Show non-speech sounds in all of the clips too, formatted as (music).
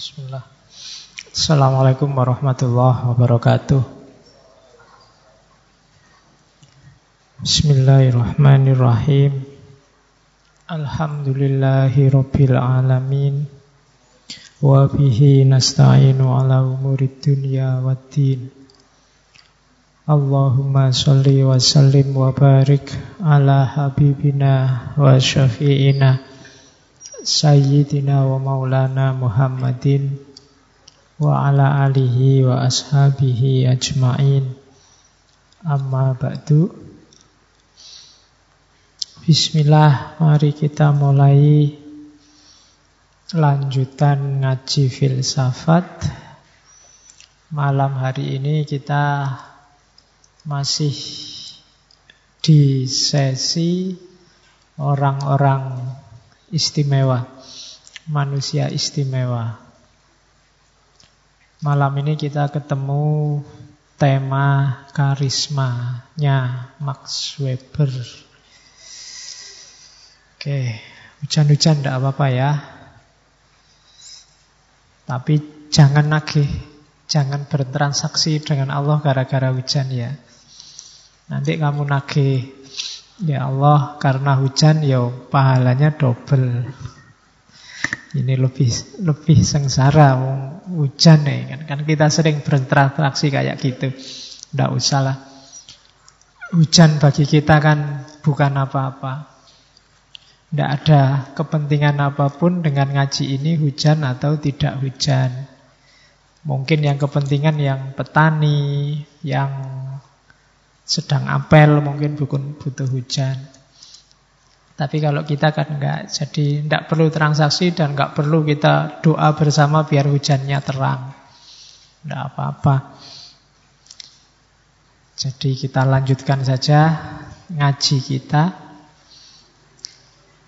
Bismillah. Assalamualaikum warahmatullahi wabarakatuh. Bismillahirrahmanirrahim. Alhamdulillahi rabbil alamin. Wa bihi nasta'inu ala umurid dunya waddin. Allahumma salli wa sallim wa barik ala habibina wa syafi'ina Sayyidina wa maulana Muhammadin wa ala alihi wa ashabihi ajma'in. Amma ba'du. Bismillah, mari kita mulai lanjutan ngaji filsafat. Malam hari ini kita masih di sesi orang-orang istimewa, manusia istimewa. Malam ini kita ketemu tema karismanya Max Weber. Oke, hujan-hujan tidak apa-apa ya. Tapi jangan nagih, jangan bertransaksi dengan Allah gara-gara hujan ya. Nanti kamu nagih Ya Allah, karena hujan ya pahalanya double. Ini lebih lebih sengsara hujan nih kan. Kan kita sering berinteraksi kayak gitu. Tidak usah lah. Hujan bagi kita kan bukan apa-apa. Tidak ada kepentingan apa pun dengan ngaji ini hujan atau tidak hujan. Mungkin yang kepentingan yang petani, yang sedang apel mungkin bukan butuh hujan. Tapi kalau kita kan enggak, jadi enggak perlu transaksi dan enggak perlu kita doa bersama biar hujannya terang. Enggak apa-apa. Jadi kita lanjutkan saja ngaji kita.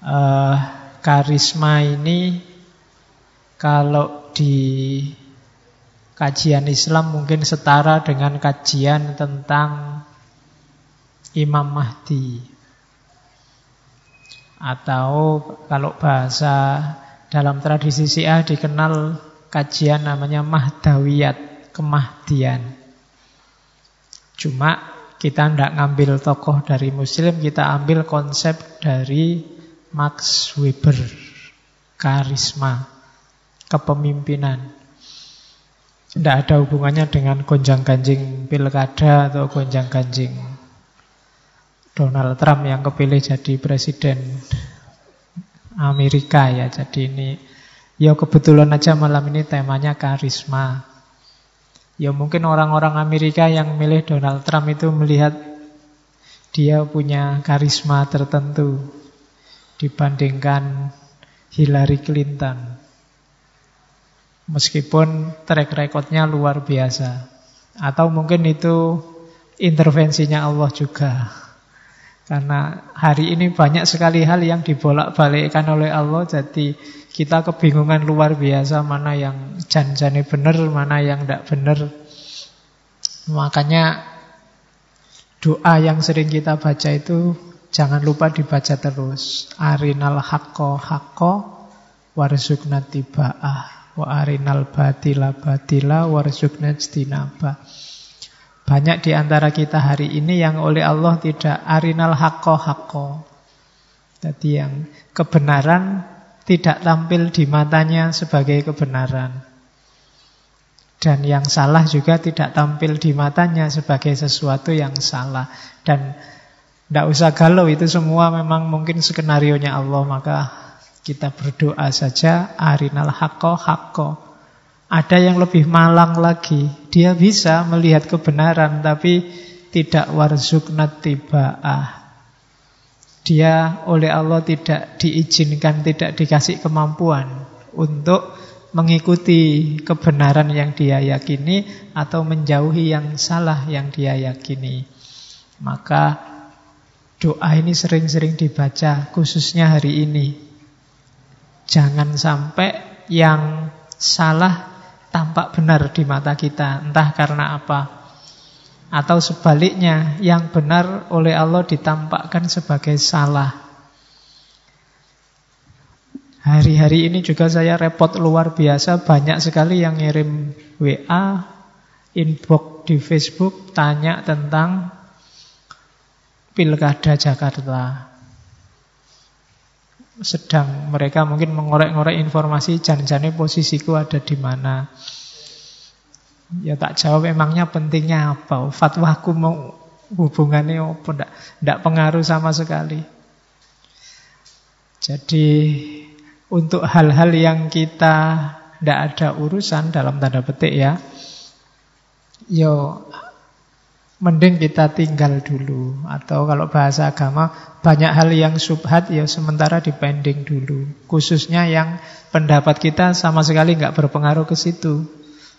Uh, karisma ini kalau di kajian Islam mungkin setara dengan kajian tentang Imam Mahdi atau kalau bahasa dalam tradisi Syiah dikenal kajian namanya Mahdawiyat, kemahdian. Cuma kita tidak ngambil tokoh dari Muslim, kita ambil konsep dari Max Weber, karisma, kepemimpinan. Tidak ada hubungannya dengan gonjang-ganjing pilkada atau gonjang-ganjing Donald Trump yang kepilih jadi presiden Amerika ya. Jadi ini ya kebetulan aja malam ini temanya karisma. Ya mungkin orang-orang Amerika yang milih Donald Trump itu melihat dia punya karisma tertentu dibandingkan Hillary Clinton. Meskipun track recordnya luar biasa. Atau mungkin itu intervensinya Allah juga. Karena hari ini banyak sekali hal yang dibolak-balikkan oleh Allah Jadi kita kebingungan luar biasa Mana yang janjani benar, mana yang tidak benar Makanya doa yang sering kita baca itu Jangan lupa dibaca terus. Arinal hakko hakko Warzukna tiba'ah Wa arinal batila batila Warzukna jtinabah banyak di antara kita hari ini yang oleh Allah tidak arinal hakko hakko. Jadi yang kebenaran tidak tampil di matanya sebagai kebenaran. Dan yang salah juga tidak tampil di matanya sebagai sesuatu yang salah. Dan tidak usah galau, itu semua memang mungkin skenario-nya Allah. Maka kita berdoa saja, arinal hakko hakko. Ada yang lebih malang lagi. Dia bisa melihat kebenaran tapi tidak warzuknat tiba'ah. Dia oleh Allah tidak diizinkan, tidak dikasih kemampuan untuk mengikuti kebenaran yang dia yakini atau menjauhi yang salah yang dia yakini. Maka doa ini sering-sering dibaca khususnya hari ini. Jangan sampai yang salah tampak benar di mata kita, entah karena apa. Atau sebaliknya, yang benar oleh Allah ditampakkan sebagai salah. Hari-hari ini juga saya repot luar biasa, banyak sekali yang ngirim WA, inbox di Facebook, tanya tentang Pilkada Jakarta. Sedang mereka mungkin mengorek-ngorek informasi, jangan-jangan posisiku ada di mana. Ya tak jawab emangnya pentingnya apa? Fatwaku mau hubungannya apa? Tidak pengaruh sama sekali. Jadi untuk hal-hal yang kita tidak ada urusan dalam tanda petik ya, yo mending kita tinggal dulu. Atau kalau bahasa agama, banyak hal yang subhat ya sementara dipending dulu. Khususnya yang pendapat kita sama sekali nggak berpengaruh ke situ.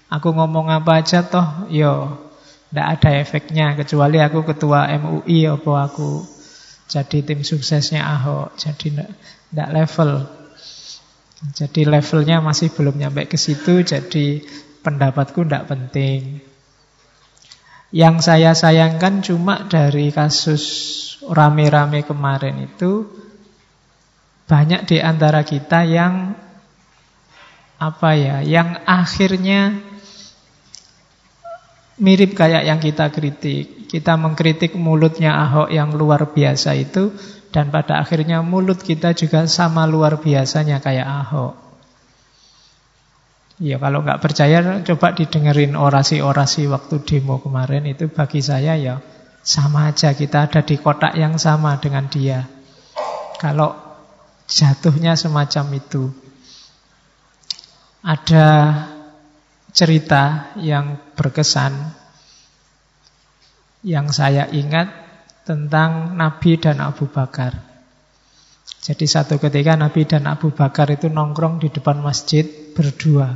Aku ngomong apa aja toh, yo tidak ada efeknya kecuali aku ketua MUI apa aku jadi tim suksesnya Ahok. Jadi tidak level. Jadi levelnya masih belum nyampe ke situ, jadi pendapatku tidak penting. Yang saya sayangkan cuma dari kasus rame-rame kemarin itu banyak di antara kita yang apa ya, yang akhirnya mirip kayak yang kita kritik. Kita mengkritik mulutnya Ahok yang luar biasa itu dan pada akhirnya mulut kita juga sama luar biasanya kayak Ahok. Ya kalau nggak percaya coba didengerin orasi-orasi waktu demo kemarin itu bagi saya ya sama aja kita ada di kotak yang sama dengan dia. Kalau jatuhnya semacam itu. Ada cerita yang berkesan yang saya ingat tentang Nabi dan Abu Bakar. Jadi satu ketika Nabi dan Abu Bakar itu nongkrong di depan masjid berdua.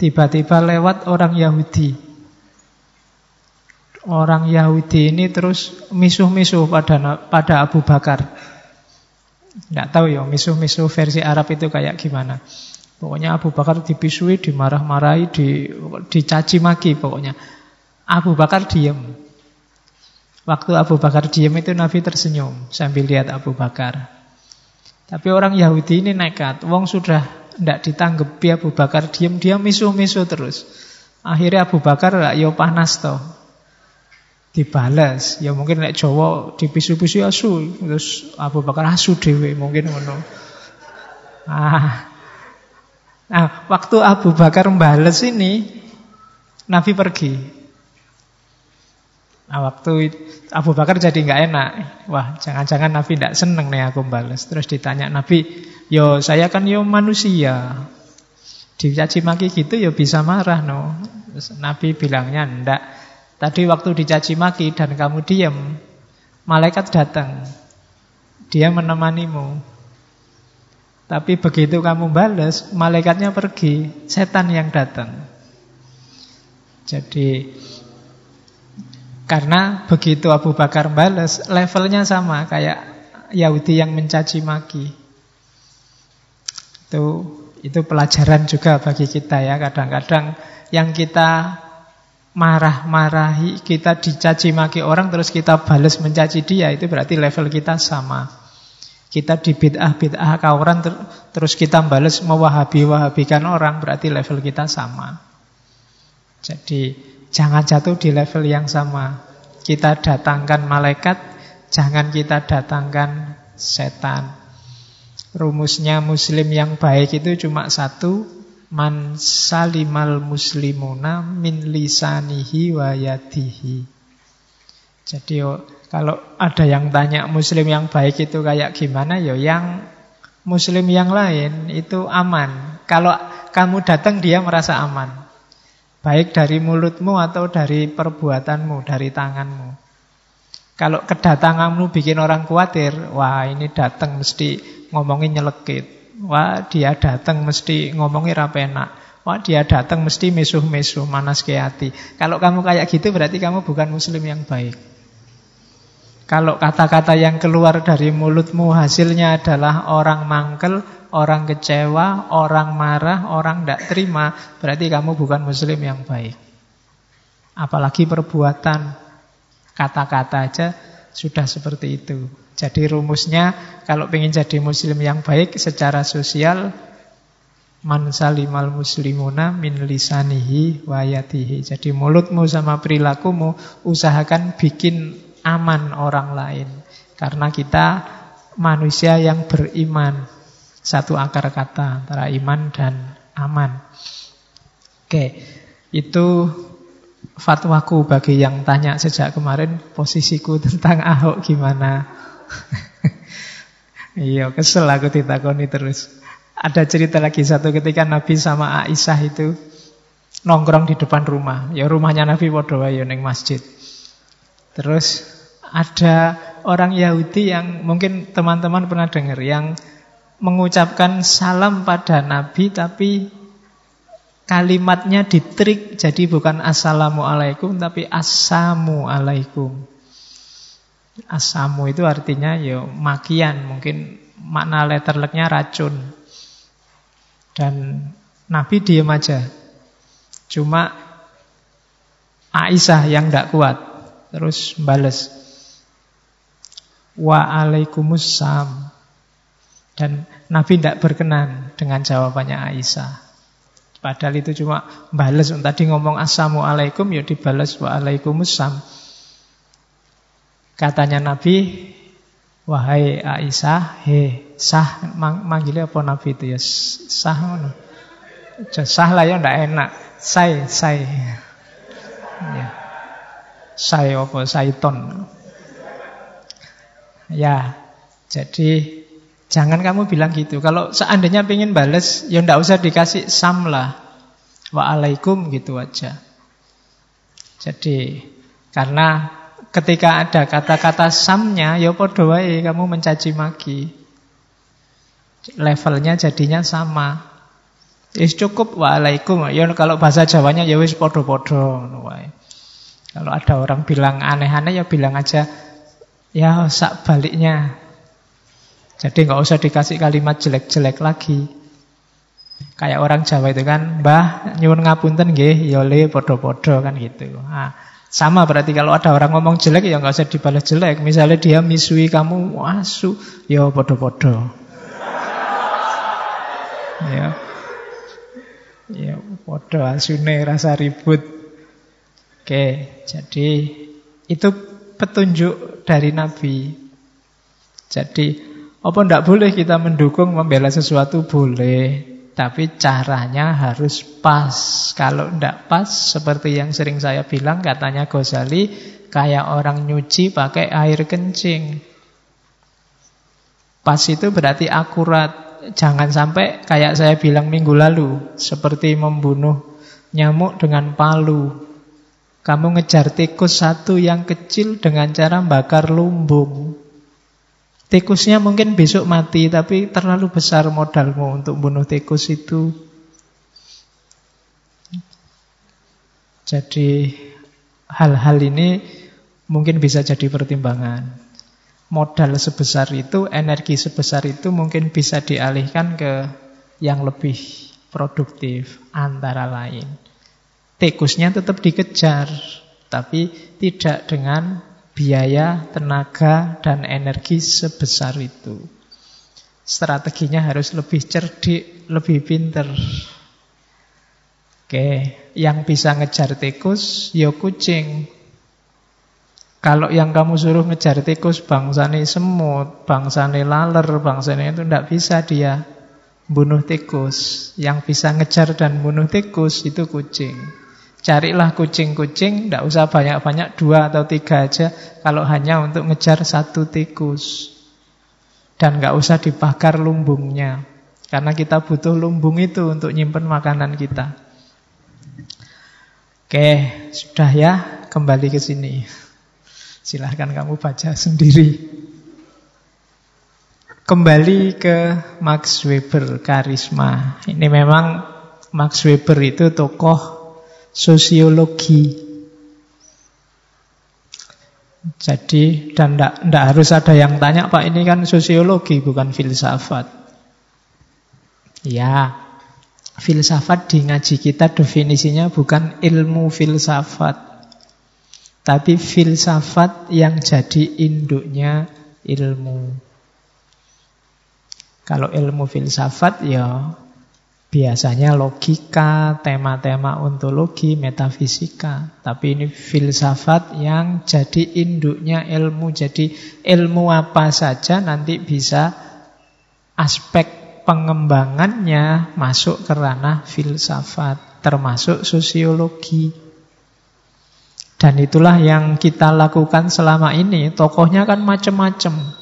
Tiba-tiba lewat orang Yahudi. Orang Yahudi ini terus misuh-misuh pada pada Abu Bakar. Tidak tahu ya misuh-misuh versi Arab itu kayak gimana. Pokoknya Abu Bakar dipisui, dimarah-marahi, dicaci maki pokoknya. Abu Bakar diem. Waktu Abu Bakar diam itu Nabi tersenyum sambil lihat Abu Bakar. Tapi orang Yahudi ini nekat. Wong sudah tidak ditanggapi Abu Bakar diam, dia misu-misu terus. Akhirnya Abu Bakar lah yo panas toh. Dibalas. Ya mungkin nek Jawa dipisu-pisu asu. Terus Abu Bakar asu dewe mungkin ngono. Ah. Nah, waktu Abu Bakar membalas ini Nabi pergi. Nah, waktu Abu Bakar jadi nggak enak. Wah, jangan-jangan Nabi tidak seneng nih aku balas. Terus ditanya Nabi, yo saya kan yo manusia. Dicaci maki gitu yo bisa marah no. Terus Nabi bilangnya ndak. Tadi waktu dicaci maki dan kamu diam, malaikat datang. Dia menemanimu. Tapi begitu kamu balas, malaikatnya pergi, setan yang datang. Jadi karena begitu Abu Bakar balas, levelnya sama kayak Yahudi yang mencaci maki. Itu itu pelajaran juga bagi kita ya. Kadang-kadang yang kita marah-marahi, kita dicaci maki orang terus kita balas mencaci dia, itu berarti level kita sama. Kita di bid'ah-bid'ah kauran ter terus kita balas mewahabi-wahabikan orang, berarti level kita sama. Jadi Jangan jatuh di level yang sama. Kita datangkan malaikat, jangan kita datangkan setan. Rumusnya muslim yang baik itu cuma satu, man salimal muslimuna min lisanihi wa yadihi. Jadi oh, kalau ada yang tanya muslim yang baik itu kayak gimana ya yang muslim yang lain itu aman. Kalau kamu datang dia merasa aman. Baik dari mulutmu atau dari perbuatanmu, dari tanganmu. Kalau kedatanganmu bikin orang khawatir, wah ini datang mesti ngomongin nyelekit. Wah dia datang mesti ngomongin rapenak. Wah dia datang mesti mesuh-mesuh, manas ke hati. Kalau kamu kayak gitu berarti kamu bukan muslim yang baik. Kalau kata-kata yang keluar dari mulutmu hasilnya adalah orang mangkel, orang kecewa, orang marah, orang tidak terima, berarti kamu bukan muslim yang baik. Apalagi perbuatan, kata-kata aja sudah seperti itu. Jadi rumusnya kalau ingin jadi muslim yang baik secara sosial man salimal muslimuna min lisanihi wayatihi. Jadi mulutmu sama perilakumu usahakan bikin aman orang lain. Karena kita manusia yang beriman. Satu akar kata antara iman dan aman. Oke, itu fatwaku bagi yang tanya sejak kemarin posisiku tentang (laughs) Ahok gimana. (laughs) iya, kesel aku ditakoni terus. Ada cerita lagi satu ketika Nabi sama Aisyah itu nongkrong di depan rumah. Ya rumahnya Nabi wae ning masjid. Terus ada orang Yahudi yang mungkin teman-teman pernah dengar yang mengucapkan salam pada Nabi tapi kalimatnya ditrik jadi bukan assalamualaikum tapi assamualaikum. Asamu itu artinya ya makian, mungkin makna letterleknya racun. Dan Nabi diem aja. Cuma Aisyah yang tidak kuat. Terus bales. Waalaikumsalam. Dan Nabi tidak berkenan dengan jawabannya Aisyah. Padahal itu cuma balas. Tadi ngomong Assalamualaikum ya dibalas Waalaikumsalam. Katanya Nabi, wahai Aisyah, he, sah mang, manggilnya apa Nabi itu ya? Sah mana? Sah lah ya ndak enak. Say, say. Ya. Say apa? Saiton. Ya, jadi Jangan kamu bilang gitu. Kalau seandainya pengen bales, ya ndak usah dikasih sam lah. Waalaikum gitu aja. Jadi karena ketika ada kata-kata samnya, ya podo wae kamu mencaci maki. Levelnya jadinya sama. Is cukup waalaikum. Ya kalau bahasa Jawanya ya wis podo-podo Kalau ada orang bilang aneh-aneh ya bilang aja ya sak baliknya jadi nggak usah dikasih kalimat jelek-jelek lagi. Kayak orang Jawa itu kan, Mbah nyuwun ngapunten nggih, ya le padha-padha kan gitu. Nah, sama berarti kalau ada orang ngomong jelek ya nggak usah dibalas jelek. Misalnya dia misui kamu, wasu, ya padha-padha. (laughs) ya. Ya padha asune rasa ribut. Oke, jadi itu petunjuk dari Nabi. Jadi apa tidak boleh kita mendukung membela sesuatu? Boleh. Tapi caranya harus pas. Kalau tidak pas, seperti yang sering saya bilang, katanya Ghazali, kayak orang nyuci pakai air kencing. Pas itu berarti akurat. Jangan sampai kayak saya bilang minggu lalu, seperti membunuh nyamuk dengan palu. Kamu ngejar tikus satu yang kecil dengan cara bakar lumbung. Tikusnya mungkin besok mati, tapi terlalu besar modalmu untuk bunuh tikus itu. Jadi hal-hal ini mungkin bisa jadi pertimbangan. Modal sebesar itu, energi sebesar itu mungkin bisa dialihkan ke yang lebih produktif antara lain. Tikusnya tetap dikejar, tapi tidak dengan biaya, tenaga, dan energi sebesar itu. Strateginya harus lebih cerdik, lebih pinter. Oke, yang bisa ngejar tikus, ya kucing. Kalau yang kamu suruh ngejar tikus bangsane semut, bangsane laler, bangsane itu tidak bisa dia bunuh tikus. Yang bisa ngejar dan bunuh tikus itu kucing. Carilah kucing-kucing, tidak usah banyak-banyak, dua atau tiga aja, kalau hanya untuk ngejar satu tikus. Dan nggak usah dibakar lumbungnya, karena kita butuh lumbung itu untuk nyimpen makanan kita. Oke, sudah ya, kembali ke sini. Silahkan kamu baca sendiri. Kembali ke Max Weber, karisma. Ini memang Max Weber itu tokoh sosiologi. Jadi dan tidak harus ada yang tanya Pak ini kan sosiologi bukan filsafat. Ya, filsafat di ngaji kita definisinya bukan ilmu filsafat. Tapi filsafat yang jadi induknya ilmu. Kalau ilmu filsafat ya biasanya logika, tema-tema ontologi, metafisika. Tapi ini filsafat yang jadi induknya ilmu. Jadi ilmu apa saja nanti bisa aspek pengembangannya masuk ke ranah filsafat, termasuk sosiologi. Dan itulah yang kita lakukan selama ini. Tokohnya kan macam-macam.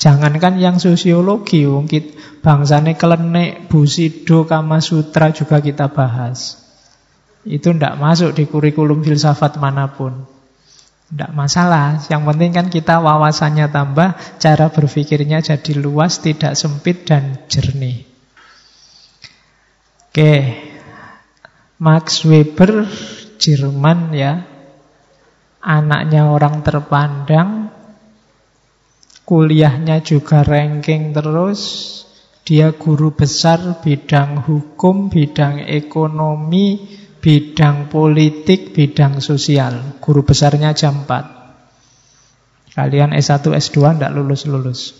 Jangankan yang sosiologi, mungkin bangsane kelenek, busido, kama sutra juga kita bahas. Itu tidak masuk di kurikulum filsafat mana pun. Tidak masalah, yang penting kan kita wawasannya tambah, cara berpikirnya jadi luas, tidak sempit dan jernih. Oke, Max Weber, Jerman ya, anaknya orang terpandang, kuliahnya juga ranking terus, dia guru besar bidang hukum, bidang ekonomi, bidang politik, bidang sosial. Guru besarnya jam 4. Kalian S1, S2 tidak lulus-lulus.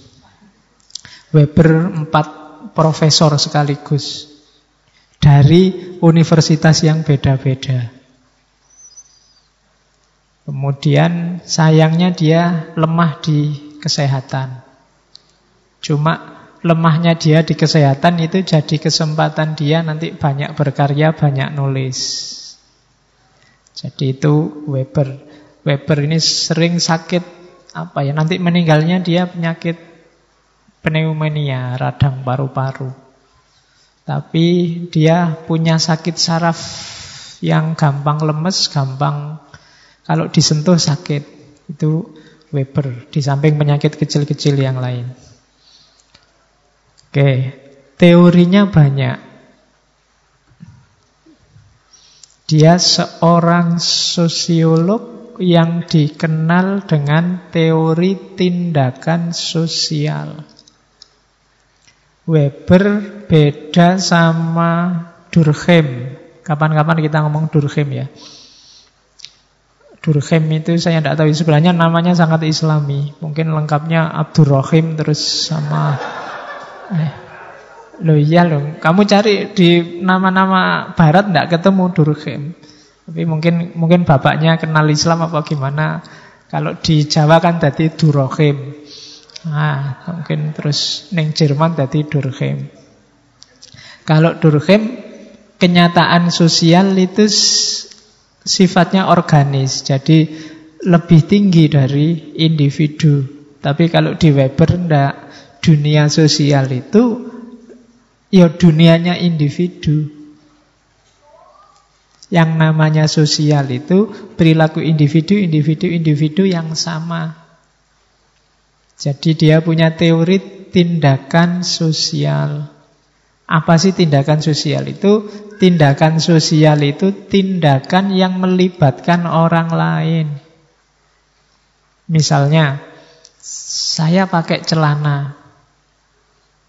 Weber 4 profesor sekaligus. Dari universitas yang beda-beda. Kemudian sayangnya dia lemah di kesehatan. Cuma lemahnya dia di kesehatan itu jadi kesempatan dia nanti banyak berkarya, banyak nulis. Jadi itu Weber. Weber ini sering sakit apa ya? Nanti meninggalnya dia penyakit pneumonia, radang paru-paru. Tapi dia punya sakit saraf yang gampang lemes, gampang kalau disentuh sakit. Itu Weber di samping penyakit kecil-kecil yang lain. Oke, teorinya banyak. Dia seorang sosiolog yang dikenal dengan teori tindakan sosial. Weber beda sama Durkheim. Kapan-kapan kita ngomong Durkheim ya. Durkheim itu saya tidak tahu sebenarnya namanya sangat islami. Mungkin lengkapnya Abdurrahim terus sama Eh, loh iya loh, kamu cari di nama-nama barat tidak ketemu Durkheim. Tapi mungkin mungkin bapaknya kenal Islam apa gimana. Kalau di Jawa kan tadi Durkheim. Nah, mungkin terus neng Jerman tadi Durkheim. Kalau Durkheim kenyataan sosial itu sifatnya organis, jadi lebih tinggi dari individu. Tapi kalau di Weber enggak, dunia sosial itu ya dunianya individu. Yang namanya sosial itu perilaku individu, individu, individu yang sama. Jadi dia punya teori tindakan sosial. Apa sih tindakan sosial itu? Tindakan sosial itu tindakan yang melibatkan orang lain. Misalnya, saya pakai celana.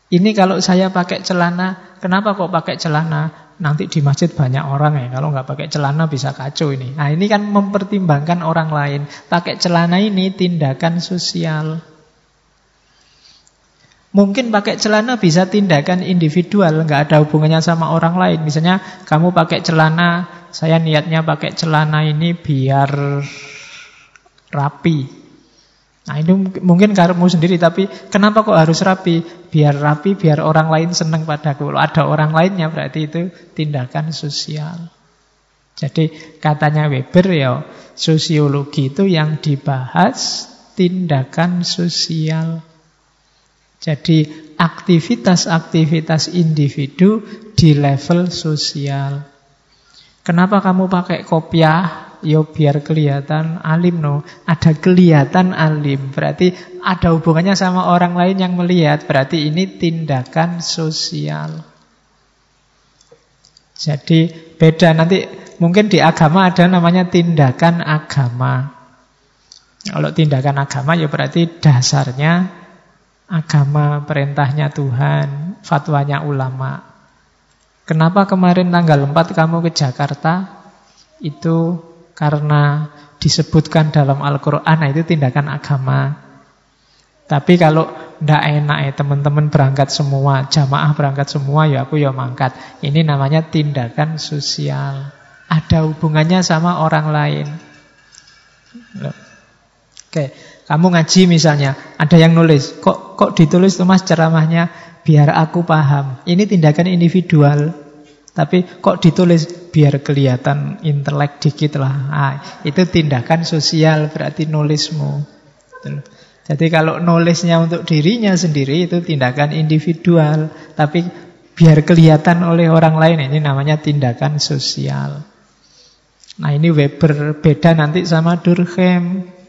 Ini kalau saya pakai celana, kenapa kok pakai celana? Nanti di masjid banyak orang ya, kalau nggak pakai celana bisa kacau ini. Nah ini kan mempertimbangkan orang lain. Pakai celana ini tindakan sosial. Mungkin pakai celana bisa tindakan individual, nggak ada hubungannya sama orang lain. Misalnya kamu pakai celana, saya niatnya pakai celana ini biar rapi. Nah ini mungkin karepmu sendiri tapi kenapa kok harus rapi? Biar rapi, biar orang lain senang padaku. Kalau ada orang lainnya berarti itu tindakan sosial. Jadi katanya Weber ya sosiologi itu yang dibahas tindakan sosial. Jadi aktivitas-aktivitas individu di level sosial. Kenapa kamu pakai kopiah? yo biar kelihatan alim no. Ada kelihatan alim, berarti ada hubungannya sama orang lain yang melihat, berarti ini tindakan sosial. Jadi beda nanti mungkin di agama ada namanya tindakan agama. Kalau tindakan agama ya berarti dasarnya agama, perintahnya Tuhan, fatwanya ulama. Kenapa kemarin tanggal 4 kamu ke Jakarta? Itu karena disebutkan dalam Al-Quran, nah itu tindakan agama. Tapi kalau ndak enak ya teman-teman berangkat semua, jamaah berangkat semua, ya aku ya mangkat. Ini namanya tindakan sosial. Ada hubungannya sama orang lain. Oke, kamu ngaji misalnya, ada yang nulis, kok kok ditulis tuh mas ceramahnya biar aku paham. Ini tindakan individual. Tapi kok ditulis biar kelihatan intelek dikit lah. Nah, itu tindakan sosial berarti nulismu. Jadi kalau nulisnya untuk dirinya sendiri itu tindakan individual. Tapi biar kelihatan oleh orang lain ini namanya tindakan sosial. Nah ini Weber beda nanti sama Durkheim.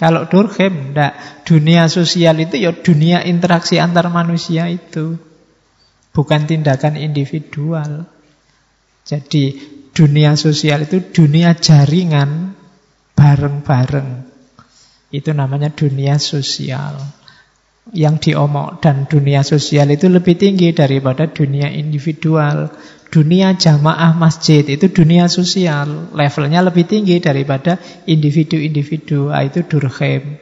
Kalau Durkheim, enggak. Dunia sosial itu ya dunia interaksi antar manusia itu. Bukan tindakan individual. Jadi dunia sosial itu dunia jaringan bareng-bareng. Itu namanya dunia sosial. Yang diomong dan dunia sosial itu lebih tinggi daripada dunia individual. Dunia jamaah masjid itu dunia sosial. Levelnya lebih tinggi daripada individu-individu. Ah, itu Durkheim.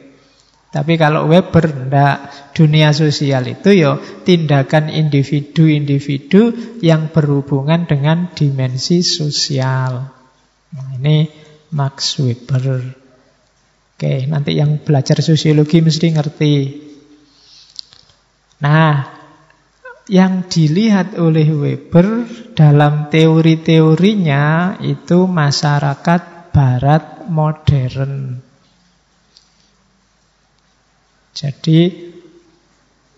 Tapi kalau Weber enggak, dunia sosial itu ya tindakan individu-individu yang berhubungan dengan dimensi sosial. Nah, ini Max Weber. Oke, nanti yang belajar sosiologi mesti ngerti. Nah, yang dilihat oleh Weber dalam teori-teorinya itu masyarakat barat modern. Jadi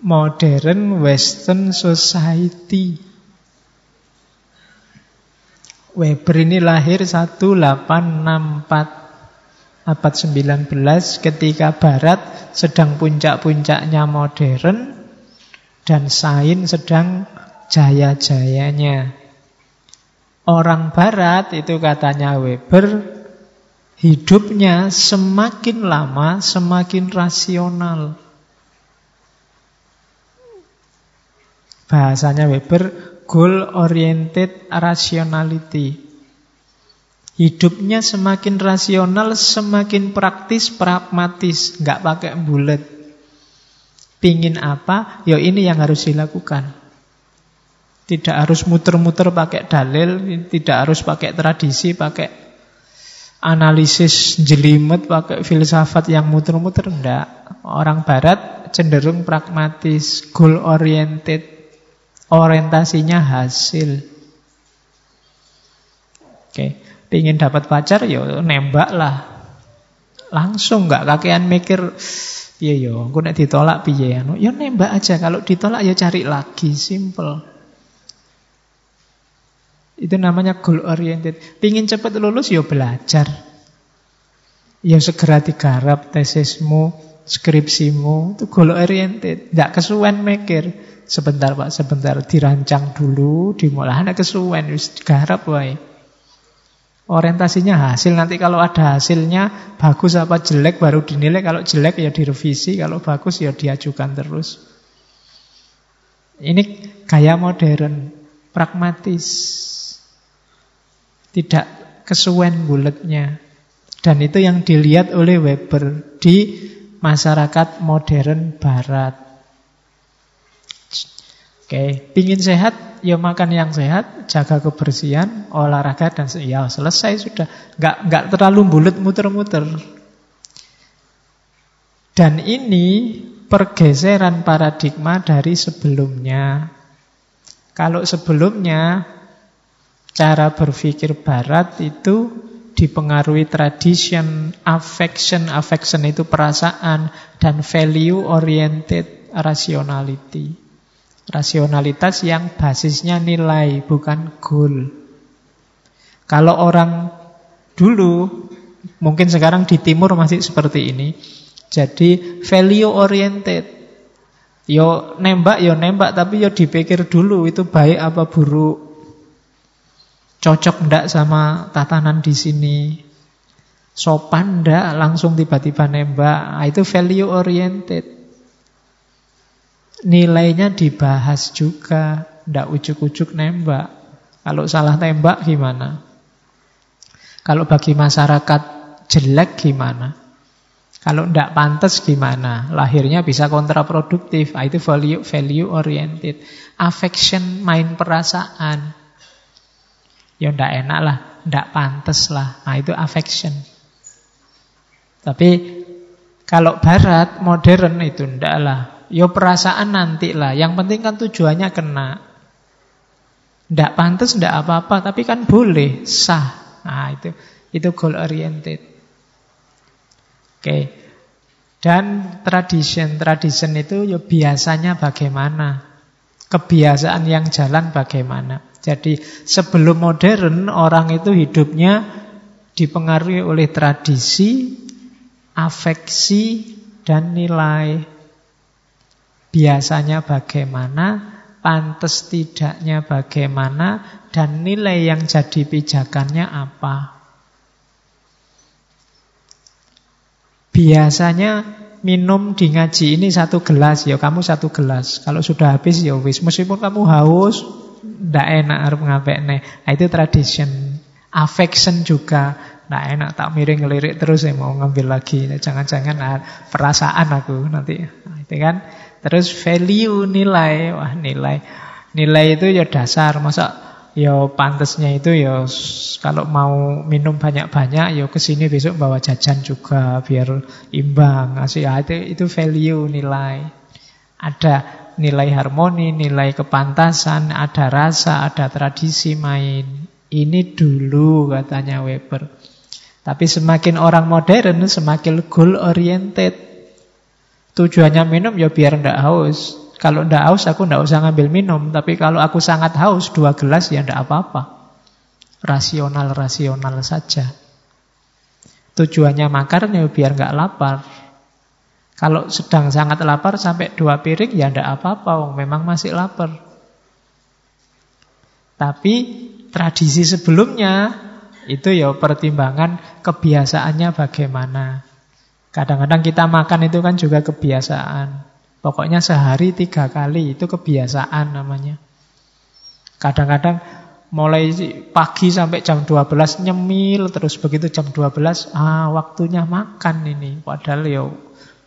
modern western society. Weber ini lahir 1864 abad 19 ketika barat sedang puncak-puncaknya modern dan sains sedang jaya-jayanya. Orang barat itu katanya Weber Hidupnya semakin lama semakin rasional. Bahasanya Weber, goal oriented rationality. Hidupnya semakin rasional, semakin praktis, pragmatis, nggak pakai bulat. Pingin apa? Ya ini yang harus dilakukan. Tidak harus muter-muter pakai dalil, tidak harus pakai tradisi, pakai analisis jelimet pakai filsafat yang muter-muter enggak. Orang barat cenderung pragmatis, goal oriented. Orientasinya hasil. Oke, pingin dapat pacar ya nembak lah. Langsung nggak kakean mikir Iya yo, aku nek ditolak piye anu. Ya nembak aja, kalau ditolak ya cari lagi, simple. Itu namanya goal oriented. Pingin cepat lulus, ya belajar. Ya segera digarap tesismu, skripsimu, itu goal oriented. Tidak kesuwen mikir. Sebentar Pak, sebentar dirancang dulu, dimulai ada kesuwen, wis garap wae. Orientasinya hasil nanti kalau ada hasilnya bagus apa jelek baru dinilai kalau jelek ya direvisi kalau bagus ya diajukan terus. Ini gaya modern, pragmatis. Tidak kesuwen bulatnya. Dan itu yang dilihat oleh Weber di masyarakat modern barat. Oke, pingin sehat, ya makan yang sehat, jaga kebersihan, olahraga dan ya selesai sudah. Nggak nggak terlalu bulat muter-muter. Dan ini pergeseran paradigma dari sebelumnya. Kalau sebelumnya Cara berpikir barat itu dipengaruhi tradition, affection, affection itu perasaan, dan value oriented rationality. Rasionalitas yang basisnya nilai, bukan goal. Kalau orang dulu, mungkin sekarang di timur masih seperti ini, jadi value oriented. Yo nembak, yo nembak, tapi yo dipikir dulu itu baik apa buruk Cocok ndak sama tatanan di sini? Sopan ndak langsung tiba-tiba nembak? Nah, itu value oriented. Nilainya dibahas juga, ndak ujuk-ujuk nembak. Kalau salah tembak gimana? Kalau bagi masyarakat jelek gimana? Kalau tidak pantas gimana? Lahirnya bisa kontraproduktif. Ah, itu value value oriented. Affection main perasaan. Ya tidak enak lah, tidak pantas lah. Nah itu affection. Tapi kalau barat modern itu tidak lah. Ya perasaan nanti lah. Yang penting kan tujuannya kena. Tidak pantas, tidak apa-apa, tapi kan boleh, sah. Nah itu itu goal oriented. Oke. Dan tradition, tradition itu ya biasanya bagaimana? Kebiasaan yang jalan bagaimana? Jadi sebelum modern orang itu hidupnya dipengaruhi oleh tradisi, afeksi, dan nilai. Biasanya bagaimana, pantas tidaknya bagaimana, dan nilai yang jadi pijakannya apa. Biasanya minum di ngaji ini satu gelas, ya kamu satu gelas. Kalau sudah habis ya wis. Meskipun kamu haus, ndak enak ngapek nih. Nah, itu tradition. Affection juga ndak enak tak miring ngelirik terus ya mau ngambil lagi. Jangan-jangan nah, perasaan aku nanti. Nah, itu kan. Terus value nilai, wah nilai. Nilai itu ya dasar. Masa ya pantasnya itu ya kalau mau minum banyak-banyak ya ke sini besok bawa jajan juga biar imbang asih ya, itu, itu value nilai ada nilai harmoni nilai kepantasan ada rasa ada tradisi main ini dulu katanya Weber tapi semakin orang modern semakin goal oriented tujuannya minum ya biar ndak haus kalau ndak haus aku ndak usah ngambil minum, tapi kalau aku sangat haus dua gelas ya ndak apa-apa. Rasional-rasional saja. Tujuannya makan ya biar nggak lapar. Kalau sedang sangat lapar sampai dua piring ya ndak apa-apa, memang masih lapar. Tapi tradisi sebelumnya itu ya pertimbangan kebiasaannya bagaimana. Kadang-kadang kita makan itu kan juga kebiasaan. Pokoknya sehari tiga kali, itu kebiasaan namanya. Kadang-kadang mulai pagi sampai jam 12 nyemil, terus begitu jam 12, ah waktunya makan ini. Padahal ya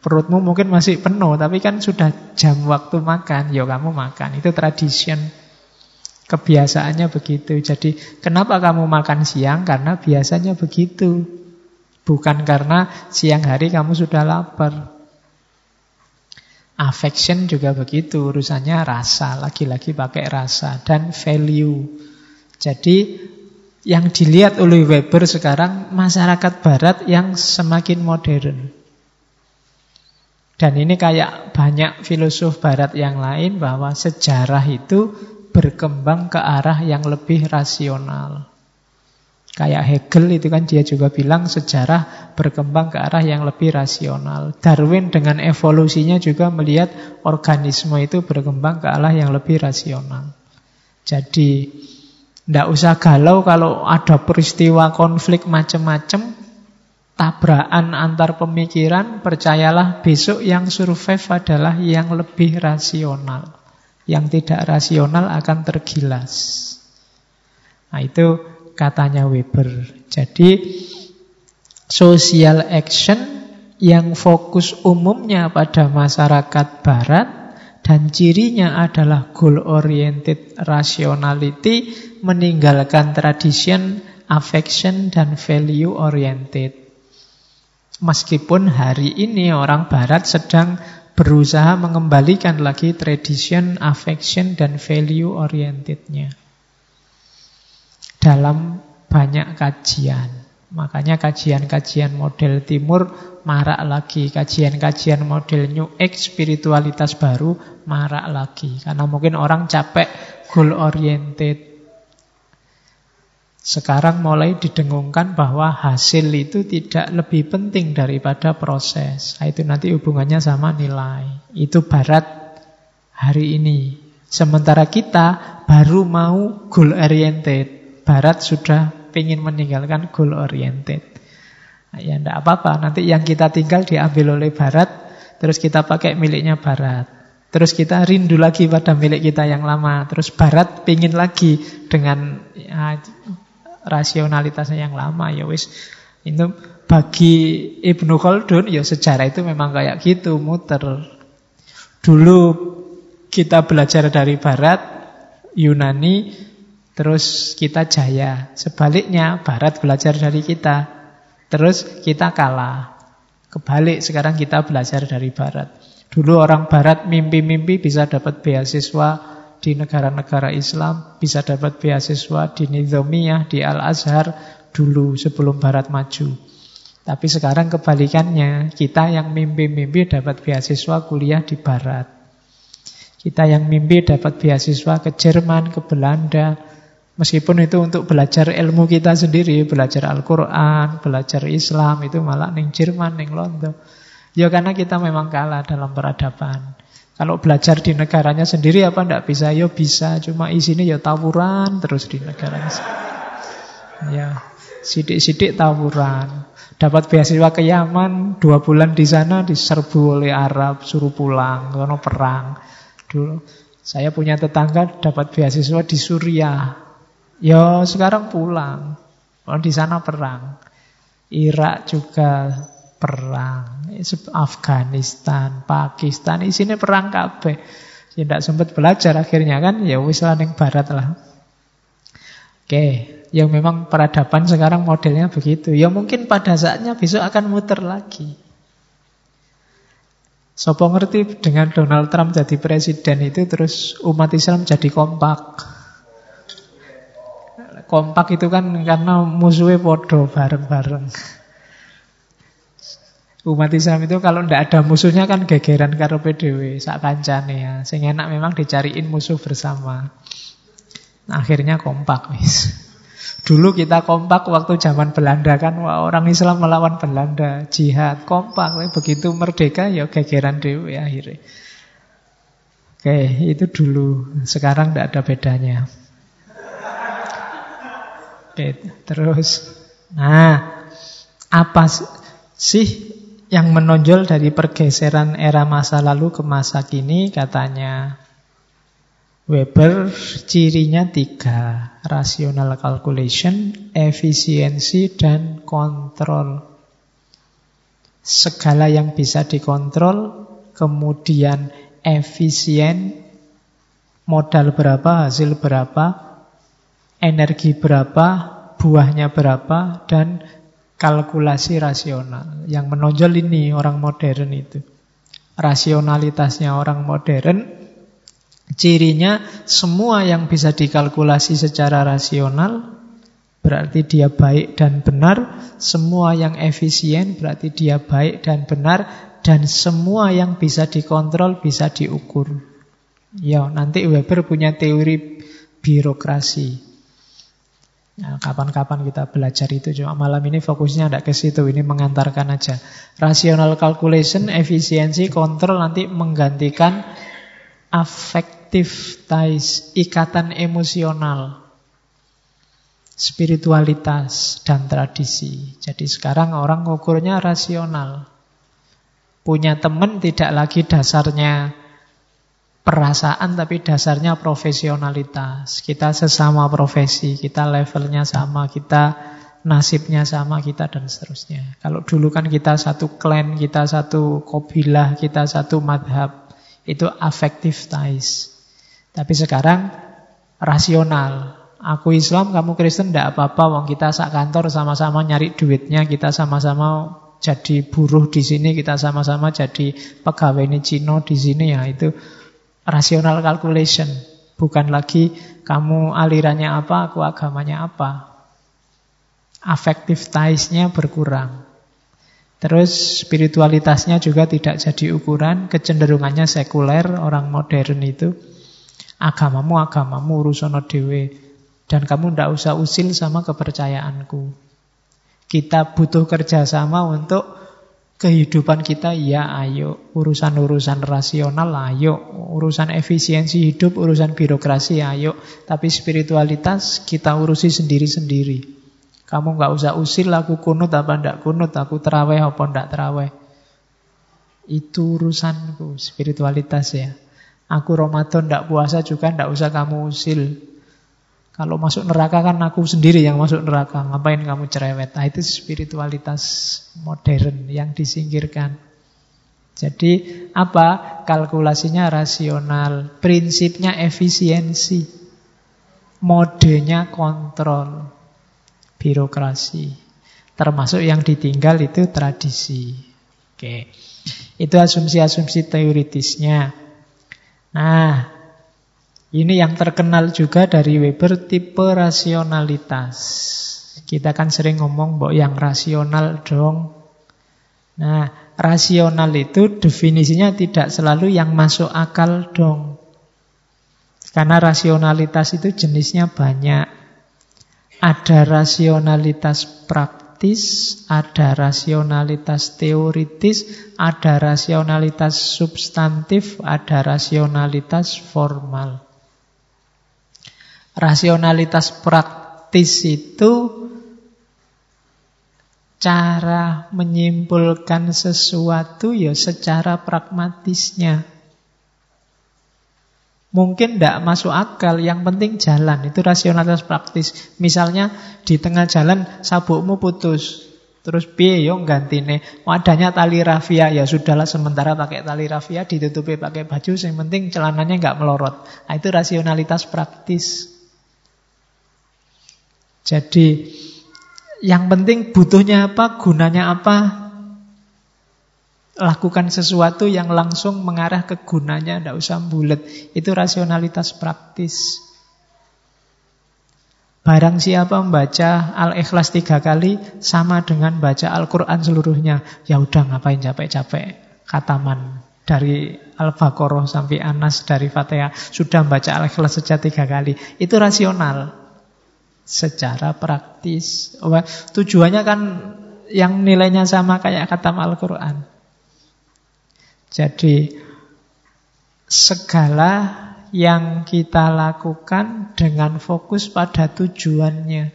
perutmu mungkin masih penuh, tapi kan sudah jam waktu makan, ya kamu makan. Itu tradition. Kebiasaannya begitu. Jadi kenapa kamu makan siang? Karena biasanya begitu. Bukan karena siang hari kamu sudah lapar. Affection juga begitu, urusannya rasa, lagi-lagi pakai rasa dan value. Jadi yang dilihat oleh Weber sekarang masyarakat barat yang semakin modern. Dan ini kayak banyak filosof barat yang lain bahwa sejarah itu berkembang ke arah yang lebih rasional. Kayak Hegel itu kan dia juga bilang sejarah berkembang ke arah yang lebih rasional. Darwin dengan evolusinya juga melihat organisme itu berkembang ke arah yang lebih rasional. Jadi tidak usah galau kalau ada peristiwa konflik macam-macam, tabrakan antar pemikiran, percayalah besok yang survive adalah yang lebih rasional. Yang tidak rasional akan tergilas. Nah itu katanya Weber. Jadi social action yang fokus umumnya pada masyarakat barat dan cirinya adalah goal oriented rationality meninggalkan tradition, affection dan value oriented. Meskipun hari ini orang barat sedang berusaha mengembalikan lagi tradition, affection dan value orientednya dalam banyak kajian. Makanya kajian-kajian model timur marak lagi. Kajian-kajian model New Age, spiritualitas baru marak lagi. Karena mungkin orang capek goal oriented. Sekarang mulai didengungkan bahwa hasil itu tidak lebih penting daripada proses. Nah, itu nanti hubungannya sama nilai. Itu barat hari ini. Sementara kita baru mau goal oriented. Barat sudah ingin meninggalkan goal oriented. Nah, ya tidak apa-apa, nanti yang kita tinggal diambil oleh Barat, terus kita pakai miliknya Barat. Terus kita rindu lagi pada milik kita yang lama. Terus Barat pingin lagi dengan ya, rasionalitasnya yang lama. Ya wis, itu bagi Ibnu Khaldun ya sejarah itu memang kayak gitu, muter. Dulu kita belajar dari barat, Yunani, terus kita jaya. Sebaliknya barat belajar dari kita, terus kita kalah. Kebalik sekarang kita belajar dari barat. Dulu orang barat mimpi-mimpi bisa dapat beasiswa di negara-negara Islam, bisa dapat beasiswa di Nizamiyah, di Al-Azhar dulu sebelum Barat maju. Tapi sekarang kebalikannya, kita yang mimpi-mimpi dapat beasiswa kuliah di Barat. Kita yang mimpi dapat beasiswa ke Jerman, ke Belanda, Meskipun itu untuk belajar ilmu kita sendiri, belajar Al-Quran, belajar Islam, itu malah neng Jerman, neng London. Ya karena kita memang kalah dalam peradaban. Kalau belajar di negaranya sendiri apa ndak bisa? Ya bisa, cuma isinya ya tawuran terus di negaranya. Ya, sidik-sidik tawuran. Dapat beasiswa ke Yaman, dua bulan di sana diserbu oleh Arab, suruh pulang, karena perang. Dulu saya punya tetangga dapat beasiswa di Suriah. Ya sekarang pulang, kalau di sana perang. Irak juga perang. Afghanistan, Pakistan, di sini perang kabeh. Tidak sempat belajar akhirnya kan, ya wis lah barat lah. Oke, yang memang peradaban sekarang modelnya begitu. Ya mungkin pada saatnya besok akan muter lagi. Sopo ngerti dengan Donald Trump jadi presiden itu terus umat Islam jadi kompak. Kompak itu kan karena musuhnya podo bareng-bareng. Umat Islam itu kalau tidak ada musuhnya kan gegeran karo PDW, sak kancane ya. Sing enak memang dicariin musuh bersama. Nah, akhirnya kompak wis. Dulu kita kompak waktu zaman Belanda kan wah, orang Islam melawan Belanda, jihad, kompak. Begitu merdeka ya gegeran dewe akhirnya. Oke, itu dulu. Sekarang tidak ada bedanya. Oke, terus. Nah, apa sih yang menonjol dari pergeseran era masa lalu ke masa kini katanya. Weber cirinya tiga Rational calculation, efisiensi, dan kontrol. Segala yang bisa dikontrol Kemudian efisien Modal berapa, hasil berapa Energi berapa, buahnya berapa Dan kalkulasi rasional. Yang menonjol ini orang modern itu. Rasionalitasnya orang modern, cirinya semua yang bisa dikalkulasi secara rasional, berarti dia baik dan benar. Semua yang efisien berarti dia baik dan benar. Dan semua yang bisa dikontrol bisa diukur. Ya, nanti Weber punya teori birokrasi. Nah, kapan-kapan kita belajar itu cuma malam ini fokusnya tidak ke situ, ini mengantarkan aja. Rational calculation, efisiensi, kontrol nanti menggantikan affective ties, ikatan emosional, spiritualitas dan tradisi. Jadi sekarang orang ngukurnya rasional. Punya teman tidak lagi dasarnya perasaan tapi dasarnya profesionalitas. Kita sesama profesi, kita levelnya sama, kita nasibnya sama kita dan seterusnya. Kalau dulu kan kita satu klan, kita satu kobilah, kita satu madhab. Itu affective ties. Tapi sekarang rasional. Aku Islam, kamu Kristen, tidak apa-apa. Wong kita sak kantor sama-sama nyari duitnya, kita sama-sama jadi buruh di sini, kita sama-sama jadi pegawai ini Cino di sini ya itu rational calculation. Bukan lagi kamu alirannya apa, aku agamanya apa. Affective ties-nya berkurang. Terus spiritualitasnya juga tidak jadi ukuran, kecenderungannya sekuler, orang modern itu. Agamamu, agamamu, urusono dewe. Dan kamu tidak usah usil sama kepercayaanku. Kita butuh kerjasama untuk kehidupan kita ya ayo. Urusan-urusan rasional ayo. Urusan efisiensi hidup urusan birokrasi ayo. Tapi spiritualitas kita urusi sendiri-sendiri. Kamu nggak usah usil aku kunut apa ndak kunut aku teraweh apa ndak teraweh itu urusanku spiritualitas ya. Aku Ramadan ndak puasa juga ndak usah kamu usil Kalau masuk neraka kan aku sendiri yang masuk neraka. Ngapain kamu cerewet? Nah, itu spiritualitas modern yang disingkirkan. Jadi apa? Kalkulasinya rasional, prinsipnya efisiensi, modenya kontrol, birokrasi. Termasuk yang ditinggal itu tradisi. Oke. Itu asumsi-asumsi teoritisnya. Nah, ini yang terkenal juga dari Weber tipe rasionalitas. Kita kan sering ngomong bahwa yang rasional dong. Nah, rasional itu definisinya tidak selalu yang masuk akal dong. Karena rasionalitas itu jenisnya banyak. Ada rasionalitas praktis, ada rasionalitas teoritis, ada rasionalitas substantif, ada rasionalitas formal. Rasionalitas praktis itu cara menyimpulkan sesuatu ya secara pragmatisnya. Mungkin tidak masuk akal, yang penting jalan. Itu rasionalitas praktis. Misalnya di tengah jalan sabukmu putus. Terus piye yo gantine? Wadahnya tali rafia ya sudahlah sementara pakai tali rafia ditutupi pakai baju yang penting celananya nggak melorot. Nah, itu rasionalitas praktis. Jadi yang penting butuhnya apa, gunanya apa, lakukan sesuatu yang langsung mengarah ke gunanya, tidak usah bulat. Itu rasionalitas praktis. Barang siapa membaca Al-Ikhlas tiga kali sama dengan baca Al-Quran seluruhnya. Ya udah ngapain capek-capek. Kataman dari Al-Baqarah sampai Anas dari Fatihah sudah membaca Al-Ikhlas sejak tiga kali. Itu rasional secara praktis. Tujuannya kan yang nilainya sama kayak kata Al-Quran. Jadi segala yang kita lakukan dengan fokus pada tujuannya.